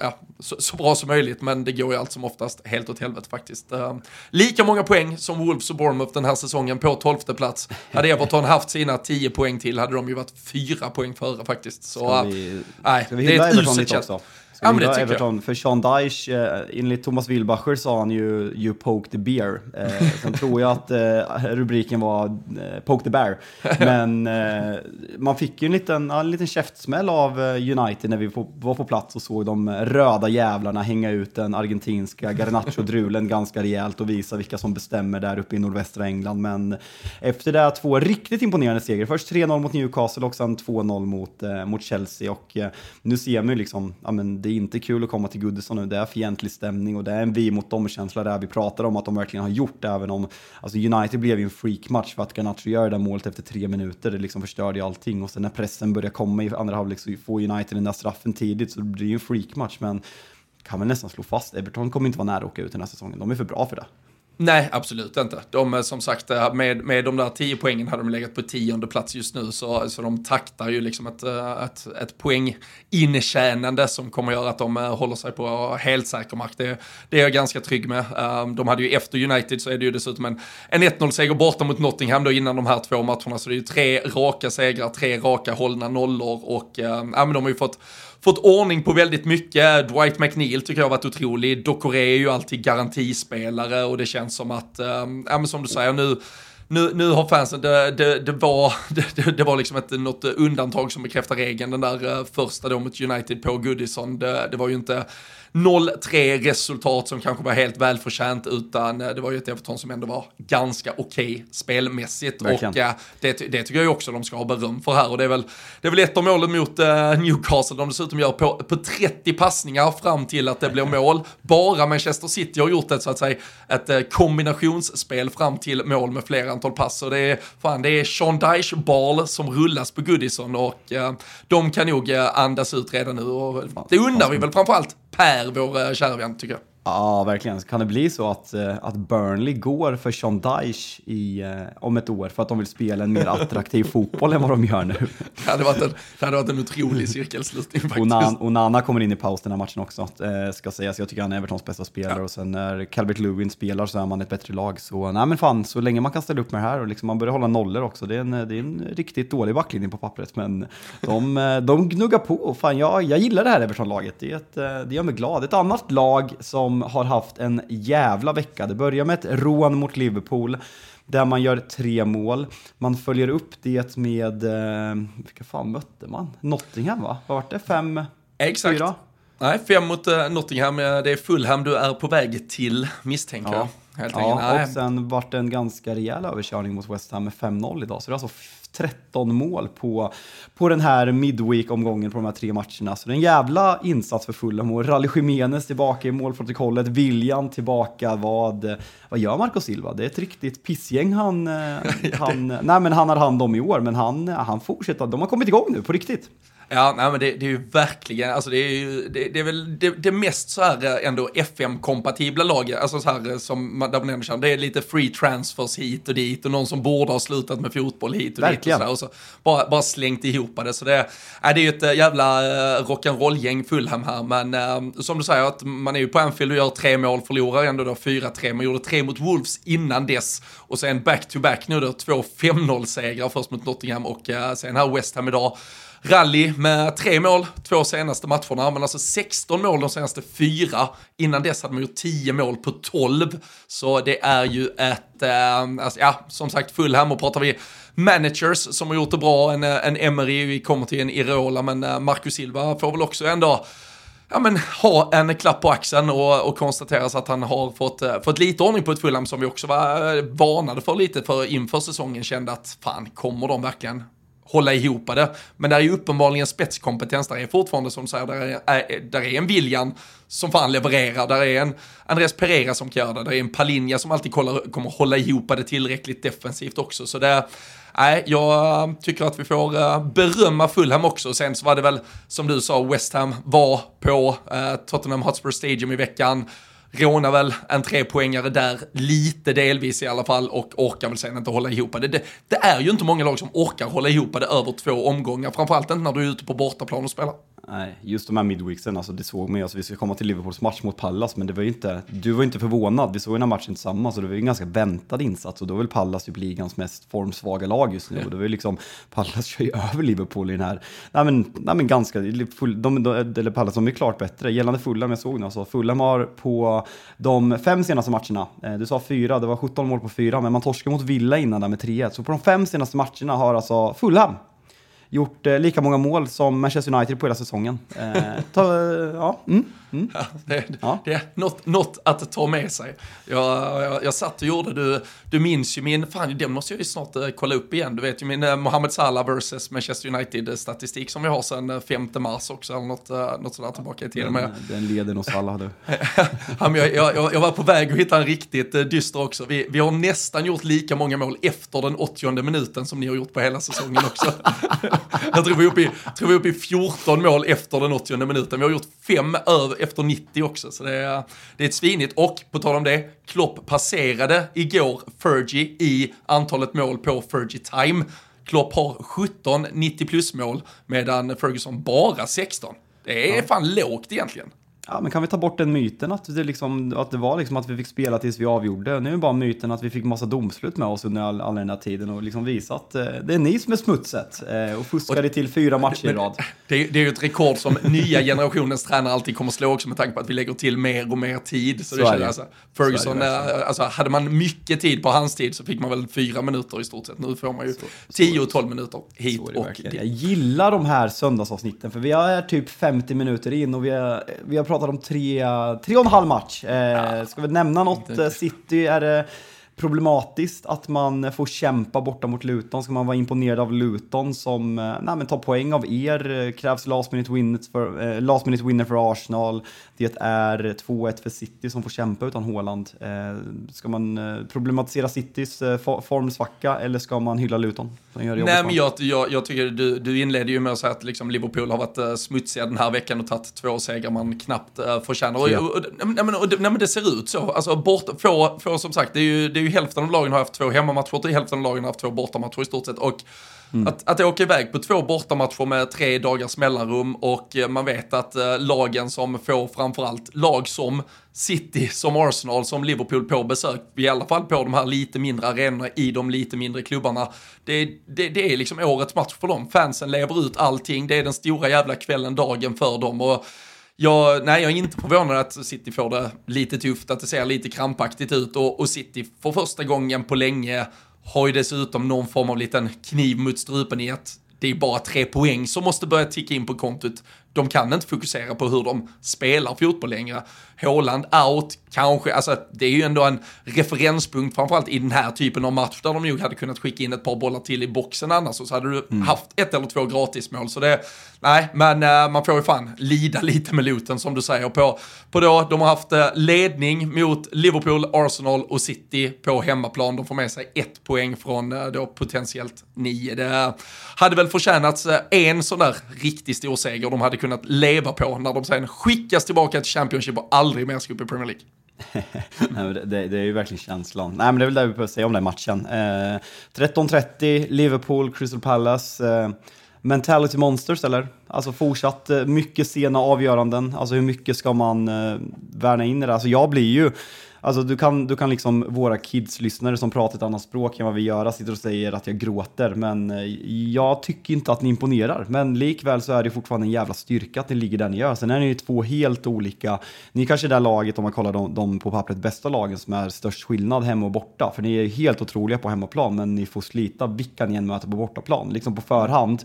ja, så, så bra som möjligt, men det går ju allt som oftast helt åt helvete faktiskt. Eh, lika många poäng som Wolves och Bournemouth den här säsongen på 12 plats. Hade Everton haft sina 10 poäng till hade de ju varit 4 poäng före faktiskt. Så, Ska eh, vi, nej, ska vi det är ett uselt? Ska Ja, vi men det tycker jag. Everton? För Sean Dyche, eh, enligt Thomas Wilbacher sa han ju “You poke the bear”. Eh, sen tror jag att eh, rubriken var eh, “Poke the bear”. Men eh, man fick ju en liten, en liten käftsmäll av United när vi var på plats och såg de röda jävlarna hänga ut den argentinska Garnacho-drulen ganska rejält och visa vilka som bestämmer där uppe i nordvästra England. Men efter det två riktigt imponerande segrar. Först 3-0 mot Newcastle och sen 2-0 mot, mot Chelsea. Och nu ser man ju liksom, ja men det är inte kul att komma till Goodison nu. Det är fientlig stämning och det är en vi mot dem-känsla där vi pratar om att de verkligen har gjort. Även om, alltså United blev ju en freakmatch för att Garnacho gör det där målet efter tre minuter. Det liksom förstörde ju allting. Och sen när pressen börjar komma i andra halvlek så får United den där straffen tidigt. Så det blir ju en freakmatch. Men kan väl nästan slå fast, Everton kommer inte vara nära att åka ut den här säsongen. De är för bra för det. Nej, absolut inte. De, eh, som sagt, eh, med, med de där tio poängen hade de legat på tionde plats just nu, så, eh, så de taktar ju liksom ett, ett, ett poängintjänande som kommer göra att de håller sig på helt säker mark. Det, det är jag ganska trygg med. De hade ju efter United så är det ju dessutom en, en 1-0-seger borta mot Nottingham då innan de här två matcherna, så det är ju tre raka segrar, tre raka hållna nollor och ja, men de har ju fått fått ordning på väldigt mycket. Dwight McNeil tycker jag har varit otrolig. Dokore är ju alltid garantispelare och det känns som att, ehm, ja men som du säger nu, nu, nu har fansen, det, det, det var, det, det, var liksom ett, något undantag som bekräftar regeln, den där eh, första då mot United på Goodison. Det, det var ju inte 0-3 resultat som kanske var helt välförtjänt, utan eh, det var ju ett Everton som ändå var ganska okej okay spelmässigt. Verkligen. Och äh, det, det tycker jag också de ska ha beröm för här. Och det är väl, det är väl ett av målen mot äh, Newcastle de dessutom gör på, på 30 passningar fram till att det blir mål. Bara Manchester City har gjort ett, så att säga, ett äh, kombinationsspel fram till mål med flera antal pass. Och det är, fan, det är Sean Dyche ball som rullas på Goodison och de kan nog andas ut redan nu. Och det undrar vi väl framförallt Per, vår eh, kära vän, tycker jag. Ja, verkligen. Kan det bli så att, eh, att Burnley går för Sean Dyche i, eh, om ett år för att de vill spela en mer attraktiv fotboll än vad de gör nu? Det hade varit en, det hade varit en otrolig cirkelslutning faktiskt. Onan, Onana kommer in i paus den här matchen också, eh, ska sägas. Jag tycker han är Evertons bästa spelare ja. och sen när Calvert Lewin spelar så är man ett bättre lag. Så nej men fan, så länge man kan ställa upp med det här och liksom man börjar hålla nollor också. Det är en, det är en riktigt dålig backlinje på pappret, men de, de gnuggar på. Fan, jag, jag gillar det här Everton-laget. Det, det gör mig glad. Ett annat lag som har haft en jävla vecka. Det börjar med ett rån mot Liverpool där man gör tre mål. Man följer upp det med, eh, vilka fan mötte man? Nottingham va? Vad var det? Fem? Exakt. Fyra? Nej, fem mot uh, Nottingham. Det är Fulham du är på väg till, misstänker ja. jag. Helt ja, och sen vart det en ganska rejäl överkörning mot West Ham med 5-0 idag. Så det är alltså 13 mål på, på den här midweek-omgången på de här tre matcherna. Så det är en jävla insats för Fulham och Rally Jiménez tillbaka i målprotokollet, William tillbaka. Vad, vad gör Marco Silva? Det är ett riktigt pissgäng han, han, nej, men han har hand om i år, men han, han fortsätter. De har kommit igång nu på riktigt. Ja, nej, men det, det, är ju verkligen, alltså det är ju, det, det är väl det, det, mest så här eh, ändå FM-kompatibla laget, alltså så här eh, som man, där man känner, det är lite free transfers hit och dit och någon som borde ha slutat med fotboll hit och verkligen. dit och så, och så bara, bara slängt ihop det. Så det, äh, det är ju ett jävla rock'n'roll-gäng Fulham här, men uh, som du säger, att man är ju på Anfield och gör tre mål, förlorar ändå då 4-3, man gjorde tre mot Wolves innan dess och sen back-to-back nu då, två 5-0-segrar först mot Nottingham och uh, sen här West Ham idag rally med tre mål två senaste matcherna, men alltså 16 mål de senaste fyra. Innan dess hade man gjort 10 mål på 12. Så det är ju ett, eh, alltså, ja, som sagt, Fulham och pratar vi managers som har gjort det bra, en, eh, en Emery, vi kommer till en Irola, men eh, Marcus Silva får väl också ändå ja, men, ha en klapp på axeln och, och konstateras att han har fått, eh, fått lite ordning på ett Fulham som vi också var varnade för lite för inför säsongen. Kände att fan, kommer de verkligen hålla ihop det. Men där är ju uppenbarligen spetskompetens, där är fortfarande som du säger, där är, där är en William som fan levererar, där är en Andres Pereira som kan göra det, där är en Palinja som alltid kollar, kommer hålla ihop det tillräckligt defensivt också. Så det, nej, jag tycker att vi får eh, berömma Fulham också. Sen så var det väl, som du sa, West Ham var på eh, Tottenham Hotspur Stadium i veckan rånar väl en trepoängare där, lite delvis i alla fall, och orkar väl sen inte hålla ihop det. det. Det är ju inte många lag som orkar hålla ihop det över två omgångar, framförallt inte när du är ute på bortaplan och spelar. Nej, just de här midweeksen, alltså det såg man ju. Alltså, vi ska komma till Liverpools match mot Pallas, men det var ju inte, du var ju inte förvånad. Vi såg ju den här matchen tillsammans och det var ju en ganska väntad insats. Och då är väl Pallas typ ligans mest formsvaga lag just nu. Och det var ju liksom, Pallas kör ju över Liverpool i den här, nej men, nej men ganska, full, de, de, eller Pallas, de är klart bättre. Gällande Fulham, jag såg nu alltså, Fulham har på de fem senaste matcherna, eh, du sa fyra, det var 17 mål på fyra, men man torskade mot Villa innan där med 3-1. Så på de fem senaste matcherna har alltså Fulham gjort eh, lika många mål som Manchester United på hela säsongen. Eh, ta, ja, mm. Mm. Ja, det, ja. det är något, något, att ta med sig. Jag, jag, jag satt och gjorde, du, du minns ju min, fan den måste jag ju snart uh, kolla upp igen, du vet ju min uh, Mohamed Salah versus Manchester United-statistik som vi har sedan uh, 5 mars också, eller något, uh, något sådär tillbaka i tiden. Den, den leder nog Salah du. ja, jag, jag, jag, var på väg att hitta en riktigt uh, dyster också. Vi, vi har nästan gjort lika många mål efter den 80 minuten som ni har gjort på hela säsongen också. jag tror vi är uppe i, tror vi är uppe i 14 mål efter den 80 minuten. Vi har gjort fem över efter 90 också. Så det är, det är ett svinigt. Och på tal om det, Klopp passerade igår Fergie i antalet mål på Fergie Time. Klopp har 17 90 plus mål medan Ferguson bara 16. Det är fan lågt egentligen. Ja, men kan vi ta bort den myten att det, liksom, att det var liksom att vi fick spela tills vi avgjorde? Nu är det bara myten att vi fick massa domslut med oss under all, all den här tiden och liksom visa att eh, det är ni som är smutset eh, och fuskade till fyra matcher i rad. Det är, det är ju ett rekord som nya generationens tränare alltid kommer slå också med tanke på att vi lägger till mer och mer tid. Så, Så det det. alltså, Ferguson, det eh, alltså, hade man mycket tid på hans tid så fick man väl fyra minuter i stort sett. Nu får man ju 10-12 minuter hit och dit. Jag gillar de här söndagsavsnitten för vi är typ 50 minuter in och vi har, vi har pratat om tre, tre och en halv match. Eh, ska vi nämna något? Eh, City, är det problematiskt att man får kämpa borta mot Luton? Ska man vara imponerad av Luton som eh, nej, men tar poäng av er? Eh, Krävs last minute, winners för, eh, last minute winner för Arsenal? Det är 2-1 för City som får kämpa utan Haaland. Eh, ska man eh, problematisera Citys eh, for- formsvacka eller ska man hylla Luton? Nej, men jag, jag, jag tycker du, du inledde ju med att säga att liksom Liverpool har varit uh, smutsiga den här veckan och tagit två segrar man knappt uh, förtjänar. Och, Ja. och, och, nej, men, och, det- nej, men det ser ut så. Alltså, bort, få, få, som sagt, det är, ju, det är ju hälften av lagen har haft två hemmamatcher och hälften av lagen har haft två bortamatcher i stort sett. Och Att, att åka iväg på två bortamatcher med tre dagars mellanrum och eh, man vet att eh, lagen som får framförallt lag som City, som Arsenal, som Liverpool på besök, i alla fall på de här lite mindre arenorna i de lite mindre klubbarna. Det, det, det är liksom årets match för dem. Fansen lever ut allting, det är den stora jävla kvällen, dagen för dem. Och jag, nej, jag är inte förvånad att City får det lite tufft, att det ser lite krampaktigt ut och, och City för första gången på länge har ju dessutom någon form av liten kniv mot strupen i att det är bara tre poäng som måste börja ticka in på kontot. De kan inte fokusera på hur de spelar fotboll längre. Haaland out, kanske, alltså det är ju ändå en referenspunkt framförallt i den här typen av match där de nog hade kunnat skicka in ett par bollar till i boxen annars och så hade du haft ett eller två gratismål. Så det, nej, men eh, man får ju fan lida lite med Luton som du säger på, på då, de har haft eh, ledning mot Liverpool, Arsenal och City på hemmaplan. De får med sig ett poäng från eh, då potentiellt nio. Det hade väl förtjänats en sån där riktig stor seger de hade kunnat leva på när de sen skickas tillbaka till Championship och aldrig mer ska upp i Premier League. Nej, men det, det, är ju verkligen känslan. Nej, men det är väl det vi behöver säga om den matchen. Eh, 13.30, Liverpool, Crystal Palace. Eh, mentality Monsters, eller? Alltså fortsatt eh, mycket sena avgöranden. Alltså hur mycket ska man eh, värna in i det? Alltså jag blir ju... Alltså du kan, du kan liksom, våra kids-lyssnare som pratar ett annat språk än vad vi gör, sitter och säger att jag gråter. Men eh, jag tycker inte att ni imponerar. Men likväl så är det fortfarande en jävla styrka att ni ligger där ni gör. Sen är ni ju två helt olika. Ni är kanske det där laget, om man kollar de, de på pappret bästa lagen, som är störst skillnad hemma och borta. För ni är helt otroliga på hemmaplan, men ni får slita vilka ni än möter på bortaplan. Liksom på förhand.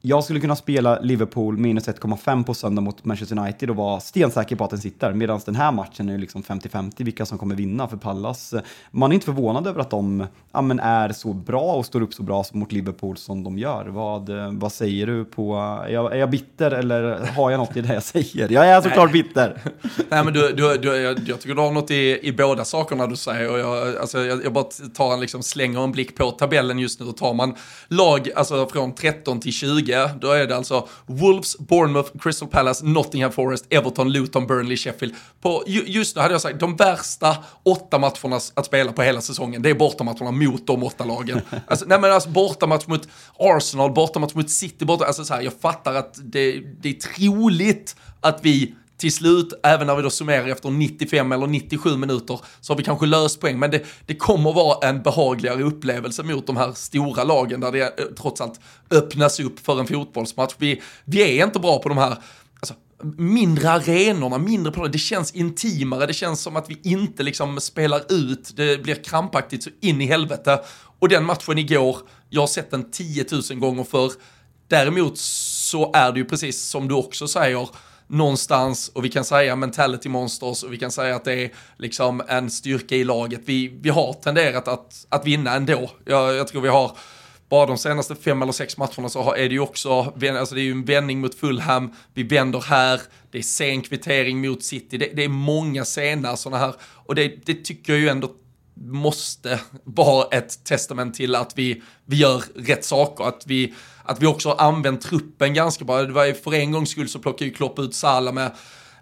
Jag skulle kunna spela Liverpool minus 1,5 på söndag mot Manchester United och vara stensäker på att den sitter. Medan den här matchen är liksom 50-50 vilka som kommer vinna för Pallas. Man är inte förvånad över att de ja, är så bra och står upp så bra mot Liverpool som de gör. Vad, vad säger du på... Är jag, är jag bitter eller har jag något i det jag säger? Jag är såklart bitter. Nej men du, du, du, jag, jag tycker du har något i, i båda sakerna du säger och jag, alltså, jag, jag bara tar en, liksom, slänger en blick på tabellen just nu och tar man lag alltså, från 13 till 20 då är det alltså Wolves, Bournemouth, Crystal Palace, Nottingham Forest, Everton, Luton, Burnley, Sheffield. På, ju, just nu hade jag sagt de värsta åtta matcherna att spela på hela säsongen, det är bortamatcherna mot de åtta lagen. Alltså, nej men alltså bortamatch mot Arsenal, bortamatch mot City, borta, alltså så här, jag fattar att det, det är troligt att vi till slut, även när vi då summerar efter 95 eller 97 minuter, så har vi kanske löst poäng. Men det, det kommer vara en behagligare upplevelse mot de här stora lagen där det eh, trots allt öppnas upp för en fotbollsmatch. Vi, vi är inte bra på de här alltså, mindre arenorna, mindre planer. det känns intimare, det känns som att vi inte liksom spelar ut, det blir krampaktigt så in i helvete. Och den matchen igår, jag har sett den 10 000 gånger för. Däremot så är det ju precis som du också säger, någonstans och vi kan säga mentality monsters och vi kan säga att det är liksom en styrka i laget. Vi, vi har tenderat att, att vinna ändå. Jag, jag tror vi har bara de senaste fem eller sex matcherna så är det ju också, alltså det är ju en vändning mot Fulham, vi vänder här, det är sen kvittering mot City, det, det är många sena sådana här, och det, det tycker jag ju ändå måste vara ett testament till att vi, vi gör rätt saker, att vi, att vi också har använt truppen ganska bra. Det var ju för en gångs skull så plockade ju Klopp ut Salah med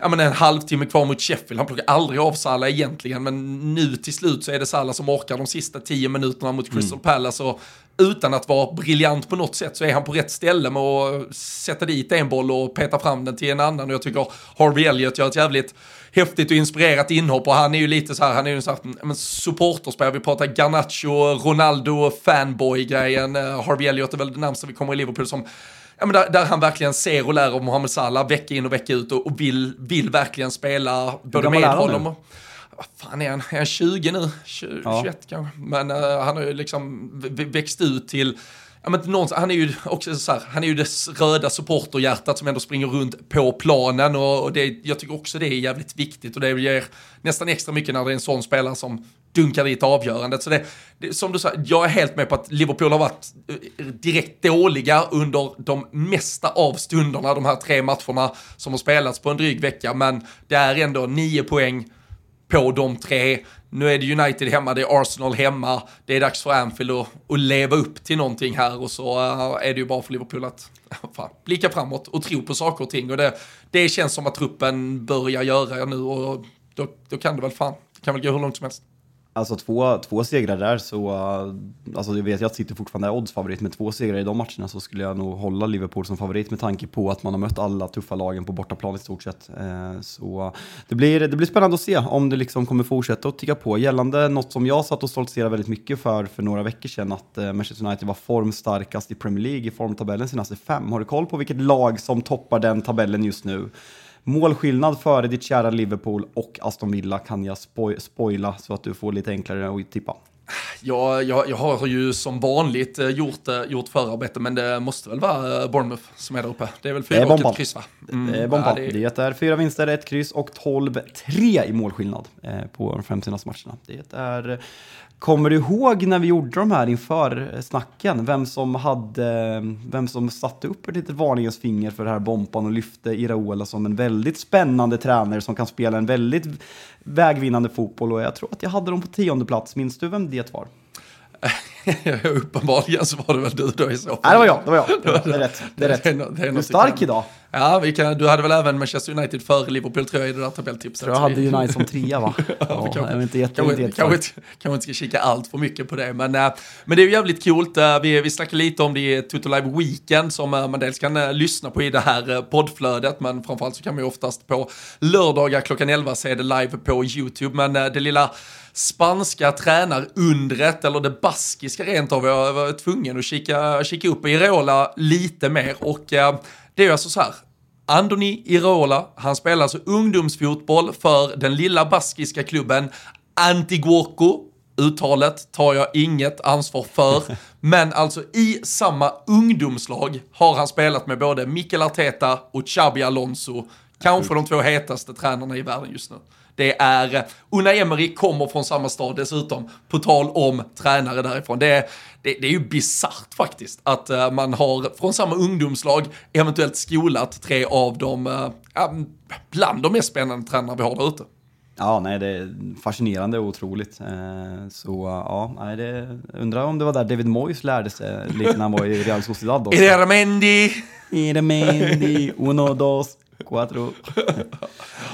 ja, men en halvtimme kvar mot Sheffield. Han plockar aldrig av Salah egentligen, men nu till slut så är det Salah som orkar de sista tio minuterna mot Crystal Palace. Och utan att vara briljant på något sätt så är han på rätt ställe med att sätta dit en boll och peta fram den till en annan. Och jag tycker Harvey Elliott gör ett jävligt häftigt och inspirerat inhopp och han är ju lite så här, han är ju så här, men supporterspelare, vi pratar Garnacho, Ronaldo, fanboy-grejen, uh, Harvey Elliott är väl det närmsta vi kommer i Liverpool som Ja, men där, där, han verkligen ser och lär av Mohamed Salah vecka in och vecka ut och, och vill, vill verkligen spela både med honom och vad fan är han? Är han 20 nu? 20, ja. 21 kanske? Men uh, han har ju liksom växt ut till Ja, men han är ju också så här, han är ju det röda supporterhjärtat som ändå springer runt på planen och, och det, jag tycker också det är jävligt viktigt och det ger nästan extra mycket när det är en sån spelare som dunkar dit avgörandet. Så det, det, som du sa, jag är helt med på att Liverpool har varit eh, direkt dåliga under de mesta av stunderna, de här tre matcherna som har spelats på en dryg vecka, men det är ändå nio poäng på de tre. Nu är det United hemma, det är Arsenal hemma, det är dags för Anfield att, att leva upp till någonting här och så eh, är det ju bara för Liverpool att fan, blicka framåt och tro på saker och ting. Och det, det känns som att truppen börjar göra nu och då, då kan det väl fan, det kan väl gå hur långt som helst. Alltså två, två segrar där så, alltså jag vet jag att City fortfarande är oddsfavorit, men två segrar i de matcherna så skulle jag nog hålla Liverpool som favorit med tanke på att man har mött alla tuffa lagen på bortaplan i stort sett. Eh, så det blir, det blir spännande att se om det liksom kommer fortsätta att ticka på. Gällande något som jag satt och stoltserade väldigt mycket för för några veckor sedan, att eh, Manchester United var formstarkast i Premier League i formtabellen senaste fem. Har du koll på vilket lag som toppar den tabellen just nu? Målskillnad före ditt kära Liverpool och Aston Villa kan jag spo spoila så att du får lite enklare att tippa. Ja, jag, jag har ju som vanligt eh, gjort, eh, gjort förarbete, men det måste väl vara eh, Bournemouth som är där uppe. Det är väl fyra och ett kryss va? Mm, det är bomba. Ja, det... det... är fyra vinster, ett kryss och 12-3 i målskillnad på de fem senaste matcherna. Det är Kommer du ihåg när vi gjorde de här inför snacken? Vem som, hade, vem som satte upp ett litet varningens finger för det här Bompan och lyfte Iraola som en väldigt spännande tränare som kan spela en väldigt vägvinnande fotboll och jag tror att jag hade dem på tionde plats. Minns du vem det var? Uppenbarligen så var det väl du då i så fall. Nej, det var jag. Det, var jag. Det, var, det är rätt. Det är rätt. Det är, det är du är stark idag. Ja, vi kan, du hade väl även Manchester United före Liverpool tror jag i det där tabelltipset. Jag hade United som trea va? ja, ja, kanske, jag inte jätte, kanske, inte kanske, kanske inte ska kika allt för mycket på det. Men, äh, men det är ju jävligt coolt. Äh, vi, vi snackade lite om det i Toto Live Weekend som äh, man dels kan lyssna på i det här poddflödet. Men framförallt så kan man ju oftast på lördagar klockan 11 se det live på YouTube. Men det lilla spanska tränarundret, eller det baskiska rent av. Jag var tvungen att kika, kika upp Irola lite mer och eh, det är alltså så här. Andoni Irola, han spelar alltså ungdomsfotboll för den lilla baskiska klubben Antiguoco. Uttalet tar jag inget ansvar för. Men alltså i samma ungdomslag har han spelat med både Mikel Arteta och Xabi Alonso. Kanske de två hetaste tränarna i världen just nu. Det är, Unai Emery kommer från samma stad dessutom, på tal om tränare därifrån. Det, det, det är ju bisarrt faktiskt att uh, man har från samma ungdomslag eventuellt skolat tre av dem, uh, bland de mest spännande tränare vi har där ute. Ja, nej, det är fascinerande och otroligt. Eh, så ja, nej, det, undrar om det var där David Moyes lärde sig lite när han var i Real Sociedad. Iramendi! Iramendi, uno, dos, Quattro.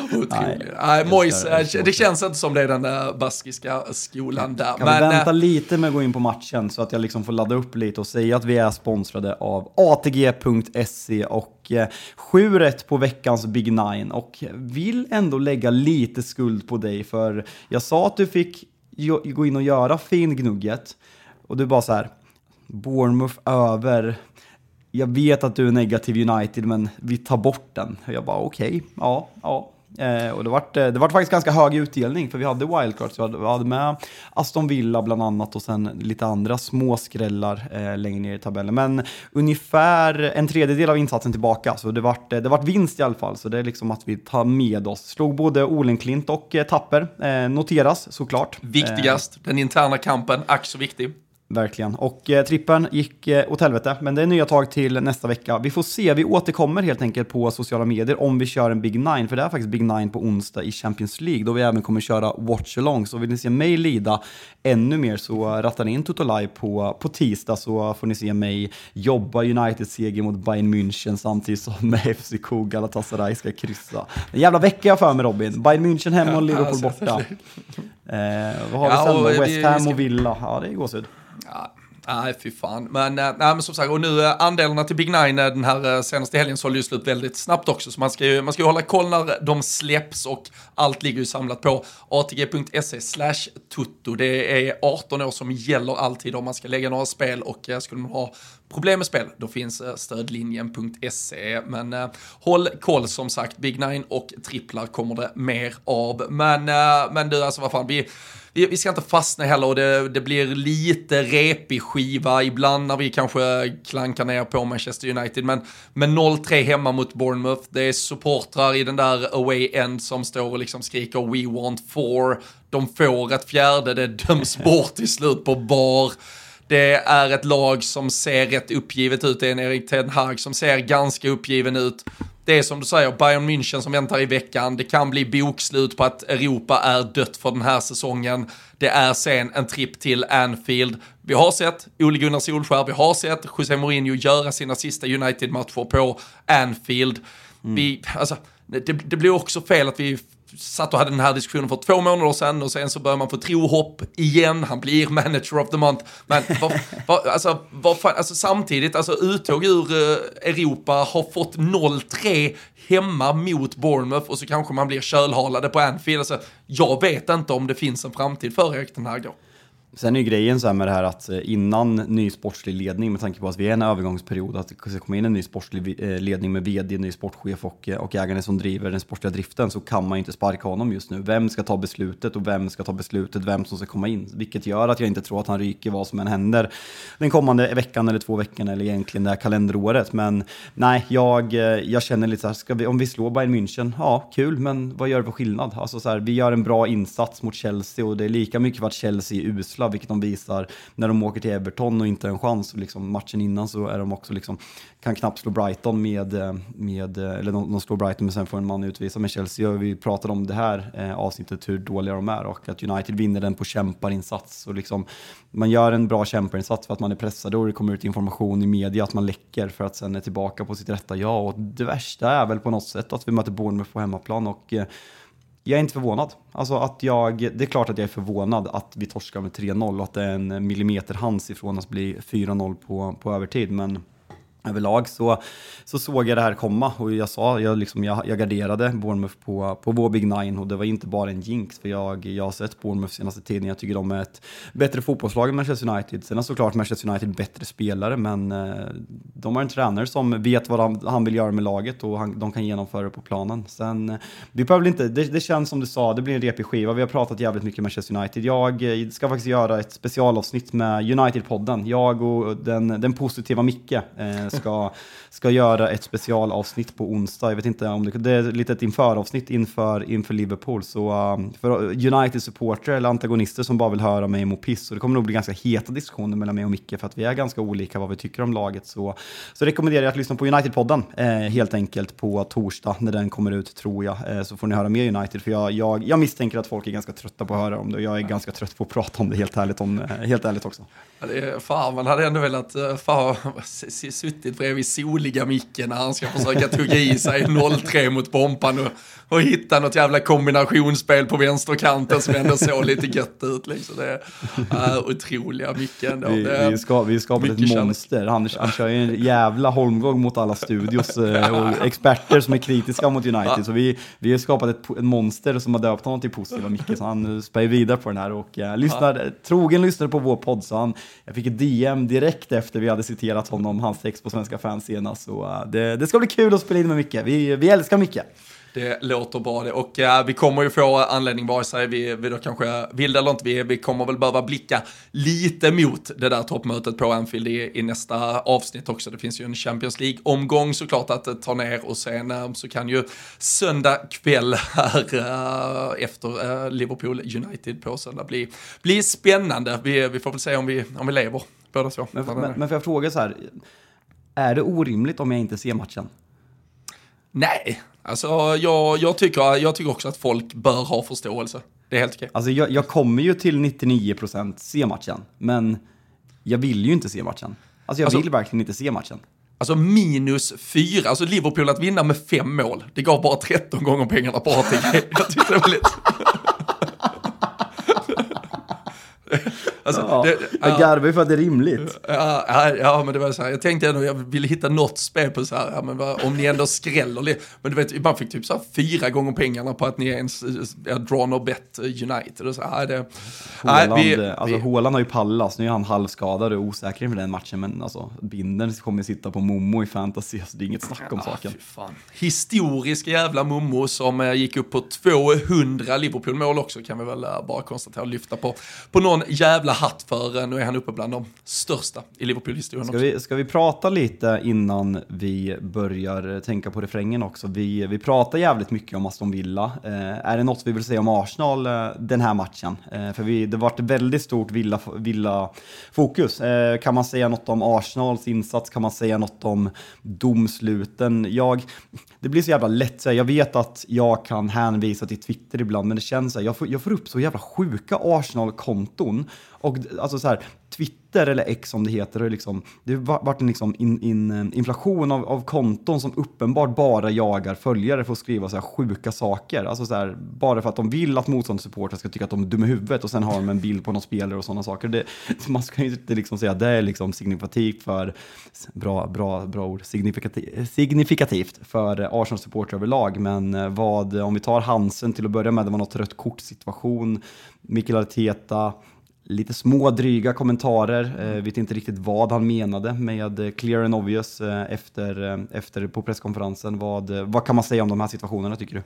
Otroligt. Nej, Mois, det, det känns inte som det är den där baskiska skolan där. Kan men, vi vänta äh, lite med att gå in på matchen så att jag liksom får ladda upp lite och säga att vi är sponsrade av ATG.se och eh, 7 rätt på veckans Big Nine och vill ändå lägga lite skuld på dig för jag sa att du fick gå in och göra fin gnugget och du bara så här Bournemouth över jag vet att du är negativ United, men vi tar bort den. Jag bara okej, okay, ja, ja. Eh, och det var, det var faktiskt ganska hög utdelning, för vi hade wildcards. Vi hade, vi hade med Aston Villa bland annat och sen lite andra små skrällar eh, längre ner i tabellen. Men ungefär en tredjedel av insatsen tillbaka, så det vart, det vart vinst i alla fall. Så det är liksom att vi tar med oss. Slog både Olenklint och eh, Tapper, eh, noteras såklart. Viktigast, den interna kampen, ack så viktig. Verkligen. Och eh, trippen gick eh, åt helvete, men det är nya tag till nästa vecka. Vi får se, vi återkommer helt enkelt på sociala medier om vi kör en Big Nine, för det är faktiskt Big Nine på onsdag i Champions League, då vi även kommer köra Watch Along. Så vill ni se mig lida ännu mer så rattar ni in Toto Live på, på tisdag så får ni se mig jobba Uniteds seger mot Bayern München samtidigt som FCK Galatasaray ska kryssa. En jävla vecka jag för mig Robin. Bayern München hemma och Liverpool borta. Eh, vad har vi sen då? West Ham och Villa. Ja, det är gåshud. Ja, nej, fy fan. Men, eh, nej, men som sagt, och nu andelarna till Big Nine eh, den här eh, senaste helgen sålde ju slut väldigt snabbt också. Så man ska ju, man ska ju hålla koll när de släpps och allt ligger ju samlat på atg.se slash tutto. Det är 18 år som gäller alltid om man ska lägga några spel och skulle man ha problem med spel, då finns stödlinjen.se. Men eh, håll koll som sagt, Big Nine och tripplar kommer det mer av. Men, eh, men du, alltså vad fan, vi, vi, vi ska inte fastna heller och det, det blir lite repig skiva ibland när vi kanske klankar ner på Manchester United. Men med 0-3 hemma mot Bournemouth, det är supportrar i den där away end som står och liksom skriker We want four. De får ett fjärde, det döms bort till slut på bar. Det är ett lag som ser rätt uppgivet ut. Det är en Erik Ten Hag som ser ganska uppgiven ut. Det är som du säger, Bayern München som väntar i veckan. Det kan bli bokslut på att Europa är dött för den här säsongen. Det är sen en tripp till Anfield. Vi har sett Ole Gunnar Solskjär, vi har sett José Mourinho göra sina sista United-matcher på Anfield. Vi, alltså, det, det blir också fel att vi satt och hade den här diskussionen för två månader sedan och sen så börjar man få trohopp igen, han blir manager of the month. Men vad, vad, alltså, vad fan, alltså samtidigt, alltså uttåg ur eh, Europa har fått 0-3 hemma mot Bournemouth och så kanske man blir kölhalade på Anfield. Alltså, jag vet inte om det finns en framtid för Erik den här då. Sen är ju grejen så här med det här att eh, innan ny sportslig ledning, med tanke på att vi är i en övergångsperiod, att det ska komma in en ny sportslig eh, ledning med vd, ny sportchef och, eh, och ägaren som driver den sportsliga driften, så kan man ju inte sparka honom just nu. Vem ska ta beslutet och vem ska ta beslutet, vem som ska komma in? Vilket gör att jag inte tror att han ryker vad som än händer den kommande veckan eller två veckorna eller egentligen det här kalenderåret. Men nej, jag, jag känner lite så här, ska vi, om vi slår Bayern München, ja, kul, men vad gör det för skillnad? Alltså så här, vi gör en bra insats mot Chelsea och det är lika mycket för att Chelsea är usla, vilket de visar när de åker till Everton och inte har en chans. Liksom matchen innan så är de också liksom, kan knappt slå Brighton med, eh, med eh, eller de, de slår Brighton men sen får en man utvisa med Chelsea. Vi pratade om det här eh, avsnittet hur dåliga de är och att United vinner den på kämparinsats. Och liksom, man gör en bra kämparinsats för att man är pressad och det kommer ut information i media att man läcker för att sen är tillbaka på sitt rätta jag. Och det värsta är väl på något sätt att vi möter Bournemouth på hemmaplan och eh, jag är inte förvånad. Alltså att jag, det är klart att jag är förvånad att vi torskar med 3-0 och att det är en millimeter hands ifrån att bli 4-0 på, på övertid. Men överlag så, så såg jag det här komma och jag sa, jag, liksom, jag, jag garderade Bournemouth på, på vår Big Nine och det var inte bara en jinx för jag, jag har sett Bournemouth senaste tiden, jag tycker de är ett bättre fotbollslag än Manchester United. Sen är såklart Manchester United bättre spelare men eh, de har en tränare som vet vad han, han vill göra med laget och han, de kan genomföra det på planen. Sen, vi behöver inte, det, det känns som du sa, det blir en repig skiva, vi har pratat jävligt mycket Manchester United. Jag eh, ska faktiskt göra ett specialavsnitt med United-podden, jag och den, den positiva Micke eh, ska, ska göra ett specialavsnitt på onsdag. Jag vet inte om det, det är lite ett införavsnitt inför, inför Liverpool. Så um, för United-supportrar eller antagonister som bara vill höra mig må piss. Så det kommer nog bli ganska heta diskussioner mellan mig och Micke för att vi är ganska olika vad vi tycker om laget. Så, så rekommenderar jag att lyssna på United-podden eh, helt enkelt på torsdag när den kommer ut tror jag. Eh, så får ni höra mer United för jag, jag, jag misstänker att folk är ganska trötta på att höra om det och jag är ganska trött på att prata om det helt ärligt, om, eh, helt ärligt också. Ja, det är, fan, man hade ändå velat eh, fan, suttit bredvid soliga Micke när han ska försöka tugga i sig 0-3 mot Bompan och, och hitta något jävla kombinationsspel på vänsterkanten som ändå såg lite gött ut. Liksom. Det är uh, otroliga Micke ändå. Vi, vi, ska, vi skapar ett kärlek. monster. Han, han kör ju en jävla holmgång mot alla studios eh, och experter som är kritiska mot United. Så vi, vi har skapat ett, ett monster som har döpt honom till positiva Micke. Så han eh, spär vidare på den här och eh, lyssnar, trogen lyssnare på vår podd. Så han, jag fick ett DM direkt efter vi hade citerat honom, hans text på Svenska fans senast. Så eh, det, det ska bli kul att spela in med Micke. Vi, vi älskar Micke. Det låter bra det. Och uh, vi kommer ju få anledning, vare sig vi, vi då kanske vill det eller inte, vi, vi kommer väl behöva blicka lite mot det där toppmötet på Anfield i, i nästa avsnitt också. Det finns ju en Champions League-omgång såklart att ta ner och sen uh, så kan ju söndag kväll här uh, efter Liverpool United på söndag bli, bli spännande. Vi, vi får väl se om vi, om vi lever båda två. Men, men, men får jag fråga så här, är det orimligt om jag inte ser matchen? Nej, alltså jag, jag, tycker, jag tycker också att folk bör ha förståelse. Det är helt okej. Alltså jag, jag kommer ju till 99% se matchen, men jag vill ju inte se matchen. Alltså jag Alltså- vill verkligen inte se matchen. Alltså minus fyra, alltså Liverpool att vinna med fem mål, det gav bara 13 gånger pengarna på ATG. Jag tyckte det var lite... alltså, Ja, det, jag garvar ju för att det är rimligt. Ja, ja, ja, men det var så här, jag tänkte ändå, jag ville hitta något spel på så här, ja, men vad, om ni ändå skräller lite. Men du vet, man fick typ så här fyra gånger pengarna på att ni ens ja, drawn och bet United. Och så här, det, nej, Haaland, vi, alltså vi, Haaland har ju pallas, nu är han halvskadad och osäker inför den matchen, men alltså Binden kommer sitta på Momo i fantasy, så det är inget snack om saken. Historisk jävla Momo som eh, gick upp på 200 Liverpool-mål också kan vi väl eh, bara konstatera och lyfta på, på någon jävla hatt för. Nu är han uppe bland de största i Liverpool-historien Ska också. vi, ska vi prata lite innan vi börjar tänka på refrängen också? Vi, vi pratar jävligt mycket om Aston Villa. Eh, är det något vi vill säga om Arsenal eh, den här matchen? Eh, för vi, det varit väldigt stort Villa-fokus. Villa eh, kan man säga något om Arsenals insats? Kan man säga något om domsluten? Jag, det blir så jävla lätt. Så jag vet att jag kan hänvisa till Twitter ibland, men det känns så jag får, jag får upp så jävla sjuka Arsenal-konton. Och alltså så här, Twitter eller X som det heter, har liksom, det har varit en liksom in, in, eh, inflation av, av konton som uppenbart bara jagar följare för att skriva så här sjuka saker. Alltså så här, bara för att de vill att motståndssupportrar ska tycka att de är dumma i huvudet och sen har de en bild på någon spelare och sådana saker. Det, man ska ju inte liksom säga att det är liksom signifikativt för, bra, bra, bra ord, signifikativt, signifikativt för eh, Arsenal-supportrar överlag. Men eh, vad, om vi tar Hansen till att börja med, det var något rött kort-situation, Mikael Arteta, lite små dryga kommentarer. Eh, vet inte riktigt vad han menade med eh, clear and obvious eh, efter, eh, efter på presskonferensen. Vad, eh, vad kan man säga om de här situationerna tycker du?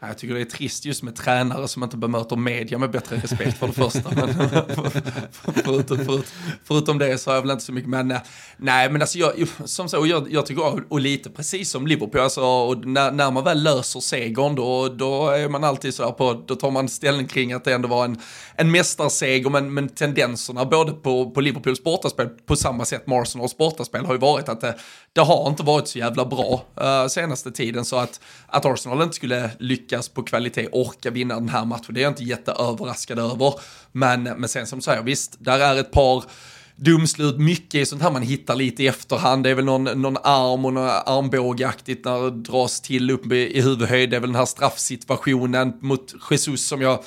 Jag tycker det är trist just med tränare som inte bemöter media med bättre respekt för det första. Men, förutom, förut, förutom det så har jag väl inte så mycket, men nej, men alltså jag, som så, jag, jag tycker, och lite precis som Liverpool, alltså, och när, när man väl löser segern då, då är man alltid så här på, då tar man ställning kring att det ändå var en, en mästarseger, men, men tendenserna både på, på Liverpools bortaspel, på samma sätt med Arsenals bortaspel, har ju varit att det, det har inte varit så jävla bra uh, senaste tiden, så att, att Arsenal inte skulle lyckas på kvalitet orka vinna den här matchen, det är jag inte jätteöverraskad över. Men, men sen som du säger, visst, där är ett par dumslut. mycket är sånt här man hittar lite i efterhand. Det är väl någon, någon arm och någon armbågaktigt när det dras till upp i huvudhöjd. Det är väl den här straffsituationen mot Jesus som jag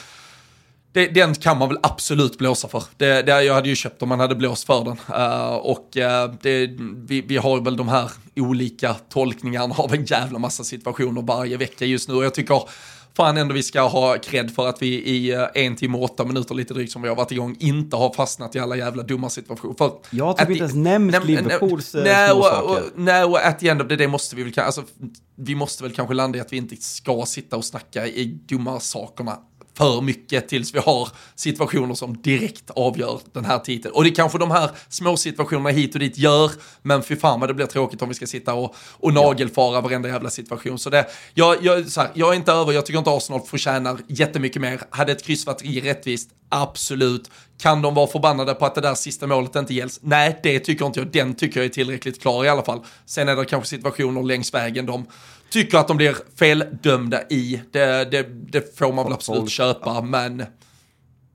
det, den kan man väl absolut blåsa för. Det, det, jag hade ju köpt om man hade blåst för den. Uh, och uh, det, vi, vi har väl de här olika tolkningarna av en jävla massa situationer varje vecka just nu. Och jag tycker fan ändå vi ska ha cred för att vi i uh, en timme och åtta minuter lite drygt som vi har varit igång inte har fastnat i alla jävla dumma situationer. För Jag har typ inte ens nämnt Liverpools nej, och, nej, och at the end of the day måste vi väl, alltså, vi måste väl kanske landa i att vi inte ska sitta och snacka i dumma sakerna för mycket tills vi har situationer som direkt avgör den här titeln. Och det kanske de här små situationerna hit och dit gör, men fy fan vad det blir tråkigt om vi ska sitta och, och nagelfara varenda jävla situation. Så det, jag, jag, så här, jag är inte över, jag tycker inte Arsenal förtjänar jättemycket mer. Hade ett kryss varit rättvist? Absolut. Kan de vara förbannade på att det där sista målet inte gälls? Nej, det tycker inte jag. Den tycker jag är tillräckligt klar i alla fall. Sen är det kanske situationer längs vägen de tycker att de blir feldömda i. Det, det, det får man väl absolut Folk- köpa, men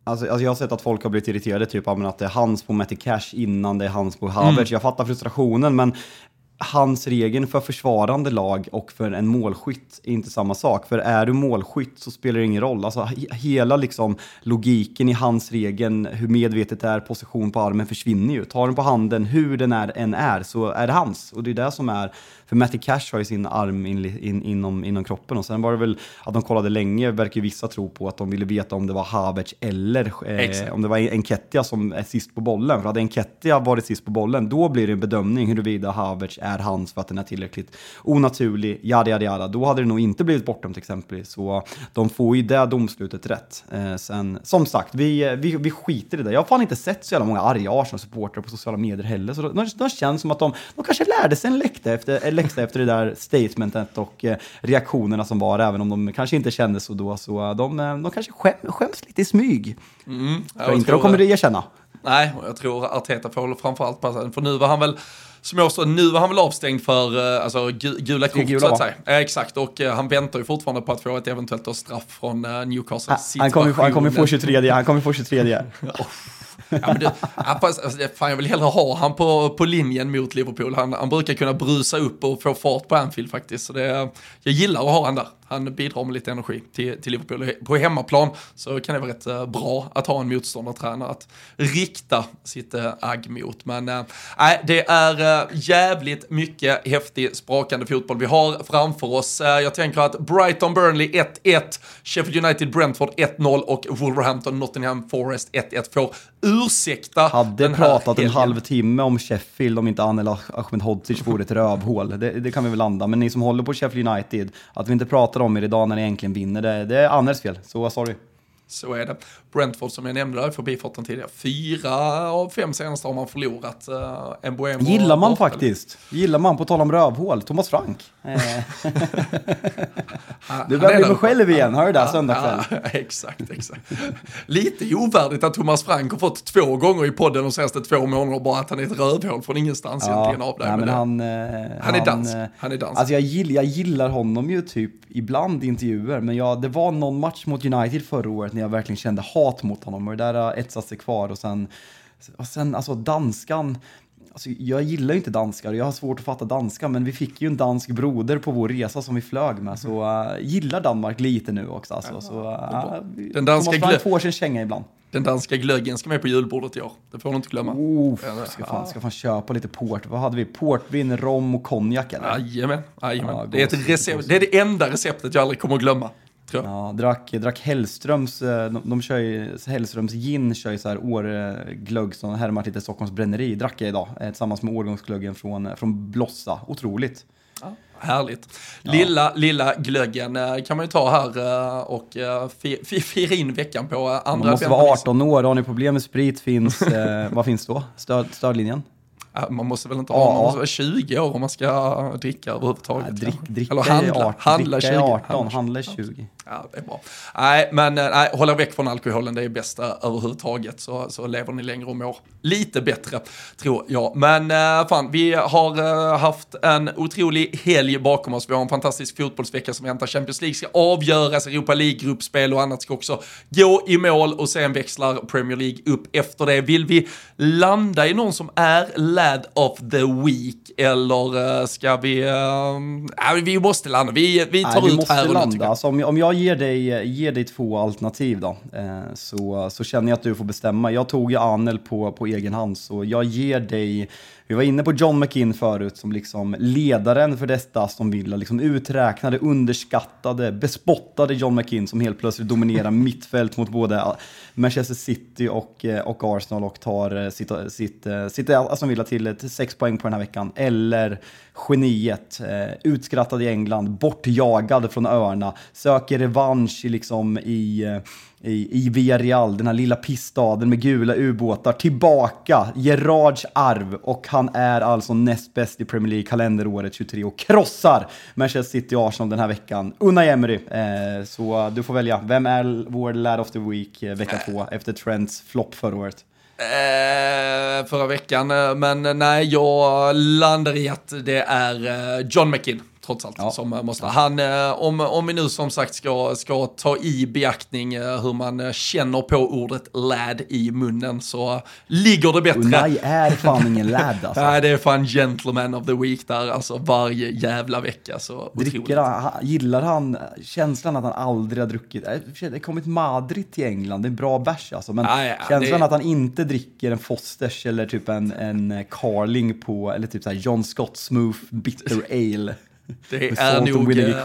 Alltså, alltså jag har sett att folk har blivit irriterade, typ att det är hans på Matty Cash innan det är hans på Havertz. Jag fattar frustrationen, men hans regeln för försvarande lag och för en målskytt är inte samma sak. För är du målskytt så spelar det ingen roll. Alltså he- hela liksom logiken i hans regeln, hur medvetet det är, position på armen försvinner ju. Tar den på handen, hur den är, än är, så är det hans. Och det är det som är, för Matty Cash har ju sin arm in, in, inom, inom kroppen och sen var det väl att de kollade länge, verkar ju vissa tro på att de ville veta om det var Havertz eller eh, om det var Enketia som är sist på bollen. För hade Enketia varit sist på bollen, då blir det en bedömning huruvida Havertz är är hans för att den är tillräckligt onaturlig, yada yada yada, då hade det nog inte blivit bortdömt exempelvis. Så de får ju det domslutet rätt. Eh, sen, som sagt, vi, vi, vi skiter i det. Jag har fan inte sett så jävla många arga Arsenal-supportrar på sociala medier heller, så de, de känns som att de, de kanske lärde sig en läxa efter, en läxa efter det där statementet och eh, reaktionerna som var, även om de kanske inte kände så då. Så de, eh, de kanske skäm, skäms lite i smyg. Mm, Tror jag inte de kommer att erkänna. Nej, och jag tror Arteta får framförallt passa För nu var han väl, sa, nu var han väl avstängd för eh, alltså, gu- gula kort gula, så att säga. Ja, exakt, och eh, han väntar ju fortfarande på att få ett eventuellt då straff från uh, Newcastle. Han kommer, ju- han kommer få 23, han kommer få 23. Ja, men fast, alltså, det- fan, jag vill hellre ha han på, på linjen mot Liverpool. Han, han brukar kunna brusa upp och få fart på Anfield faktiskt. Så det, jag gillar att ha han där. Han bidrar med lite energi till, till Liverpool. På hemmaplan så kan det vara rätt eh, bra att ha en motståndartränare att rikta sitt äh, agg mot. Men äh, det är jävligt mycket häftig, sprakande fotboll vi har framför oss. Jag tänker att Brighton Burnley 1-1, Sheffield United Brentford 1-0 och Wolverhampton Nottingham Forest 1-1 får ursäkta Hade den här pratat en helgen. halvtimme om Sheffield om inte Anel Ahmedhodzic vore ett rövhål. Det, det kan vi väl landa. Men ni som håller på Sheffield United, att vi inte pratar om er idag när ni egentligen vinner, det, det är Anels fel. Så sorry. Så är det. Brentford som jag nämnde där i förbifarten tidigare, fyra av fem senaste har man förlorat. Uh, Gillar man borta. faktiskt. Gillar man, på tal om rövhål, Thomas Frank. Eh, Han- Du han börjar bli mig själv igen, hör du det? Ja, Söndag kväll. Ja, exakt, exakt. Lite ovärdigt att Thomas Frank har fått två gånger i podden de senaste två månaderna bara att han är ett rövhål från ingenstans egentligen av dig. nej, men det- han, eh, Han är dans. eh, Han är dans. Alltså jag, gill, jag gillar honom ju typ ibland i intervjuer, men jag, det var någon match mot United förra året när jag verkligen kände hat mot honom och det där har etsat sig kvar och sen, och sen alltså danskan, Alltså, jag gillar ju inte danskar och jag har svårt att fatta danska, men vi fick ju en dansk broder på vår resa som vi flög med, så uh, gillar Danmark lite nu också. Alltså, så, uh, Den danska Thomas får sin känga ibland. Den danska glöggen ska med på julbordet i år. Det får du inte glömma. Oh, ska, fan, ska fan köpa lite port. Vad hade vi? Portvin, rom och konjak eller? Jajamän, jajamän. Ja, det, är ett recept, det är det enda receptet jag aldrig kommer att glömma. Tror jag. Ja, drack, drack Hellströms, eh, de, de kör ju, Hellströms gin kör ju så här årglögg som härmar lite Stockholms bränneri. Drack jag idag eh, tillsammans med årgångsglöggen från, eh, från Blossa. Otroligt. Härligt. Lilla, lilla glöggen kan man ju ta här och fi- fi- fira in veckan på andra Man måste vara 18 år, har ni problem med sprit finns, eh, vad finns då? Stöd, stödlinjen? Ja, Man måste väl inte ha, Ja. man måste vara 20 år om man ska dricka överhuvudtaget. Nej, drick, dricka Eller är handla, 18, handla dricka 20. är 18, Handla handla är 20. Ja, det är bra. Nej, men eh, nej, hålla väck från alkoholen, det är bästa överhuvudtaget. Så, så lever ni längre och mår lite bättre, tror jag. Men eh, fan, vi har eh, haft en otrolig helg bakom oss. Vi har en fantastisk fotbollsvecka som väntar. Champions League ska avgöras, Europa League-gruppspel och annat ska också gå i mål och sen växlar Premier League upp efter det. Vill vi landa i någon som är lad of the week eller eh, ska vi... ja, vi måste landa. Vi, vi tar Nej, vi ut måste här och landa. Alltså, om, jag, om jag ger dig, ger dig två alternativ då, eh, så, så känner jag att du får bestämma. Jag tog ju Anel på, på egen hand, så jag ger dig vi var inne på John McInn förut som liksom ledaren för detta som Villa, liksom uträknade, underskattade, bespottade John McInn som helt plötsligt dominerar mittfält mot både Manchester City och, eh, och Arsenal och tar eh, sitt, sitt, eh, sitt Aston Villa till ett sex poäng på den här veckan. Eller geniet, utskrattad i England, bortjagad från öarna, söker revansch i, liksom, i, i, i Villarreal, den här lilla pissstaden med gula ubåtar, tillbaka, Gerards arv och han är alltså näst bäst i Premier League kalenderåret 23 och krossar Manchester City och Arsenal den här veckan. Unai Emery, eh, så du får välja. Vem är vår lad of the week eh, vecka två efter Trents flopp förra året? Eh, förra veckan, eh, men eh, nej, jag landar i att det är eh, John McKinn. Trots allt, som eh, måste. Han, eh, om, om vi nu som sagt ska, ska ta i beaktning eh, hur man känner på ordet lad i munnen så ligger det bättre. Unai är fan ingen lad alltså. Nej, det är fan gentleman of the week där, alltså varje jävla vecka. Så Dricker han, han- gillar han känslan att han aldrig har druckit? Det har kommit Madrid till England, det är bra bärs alltså. Men Ja, ja, känslan det- att han inte dricker en Fosters eller typ en, en Carling på, eller typ så här John Scott Smooth Bitter Ale. Det är nog, eh.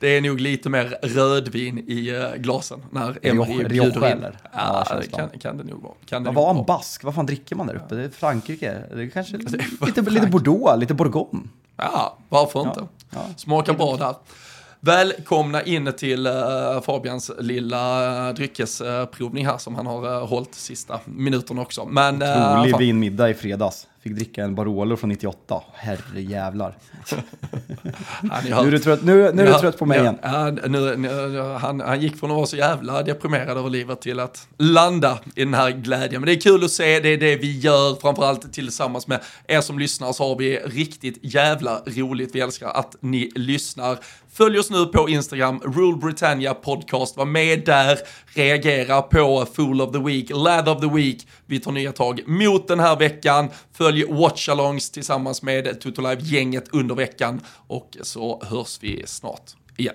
Det är nog lite mer rödvin i uh, glasen när Emery bjuder in. Ja, Ja, det kan, kan det nog vara. Kan det Vad var vara. bask? Vad fan dricker man där uppe? Det är Frankrike? Det är kanske lite, lite Bordeaux, lite Bourgogne. Ja, varför inte? ja. Smakar bra där. Välkomna in till uh, Fabians lilla uh, dryckesprovning här som han har uh, hållit sista minuten också. Men, uh, Rolig fan- vinmiddag i fredags. Fick dricka en Barolo från 98. Herre jävlar. Ja. Nu är du trött, nu, nu är du trött på mig igen. Nu, nu, han, han gick från att vara så jävla deprimerad över livet till att landa i den här glädjen. Men det är kul att se, det är det vi gör, framförallt tillsammans med er som lyssnar så har vi riktigt jävla roligt. Vi älskar att ni lyssnar. Följ oss nu på Instagram, Rule Britannia Podcast. Var med där, reagera på Fool of the Week, Lad of the Week. Vi tar nya tag mot den här veckan. Följ Watchalongs tillsammans med Tutolive-gänget under veckan. Och så hörs vi snart igen.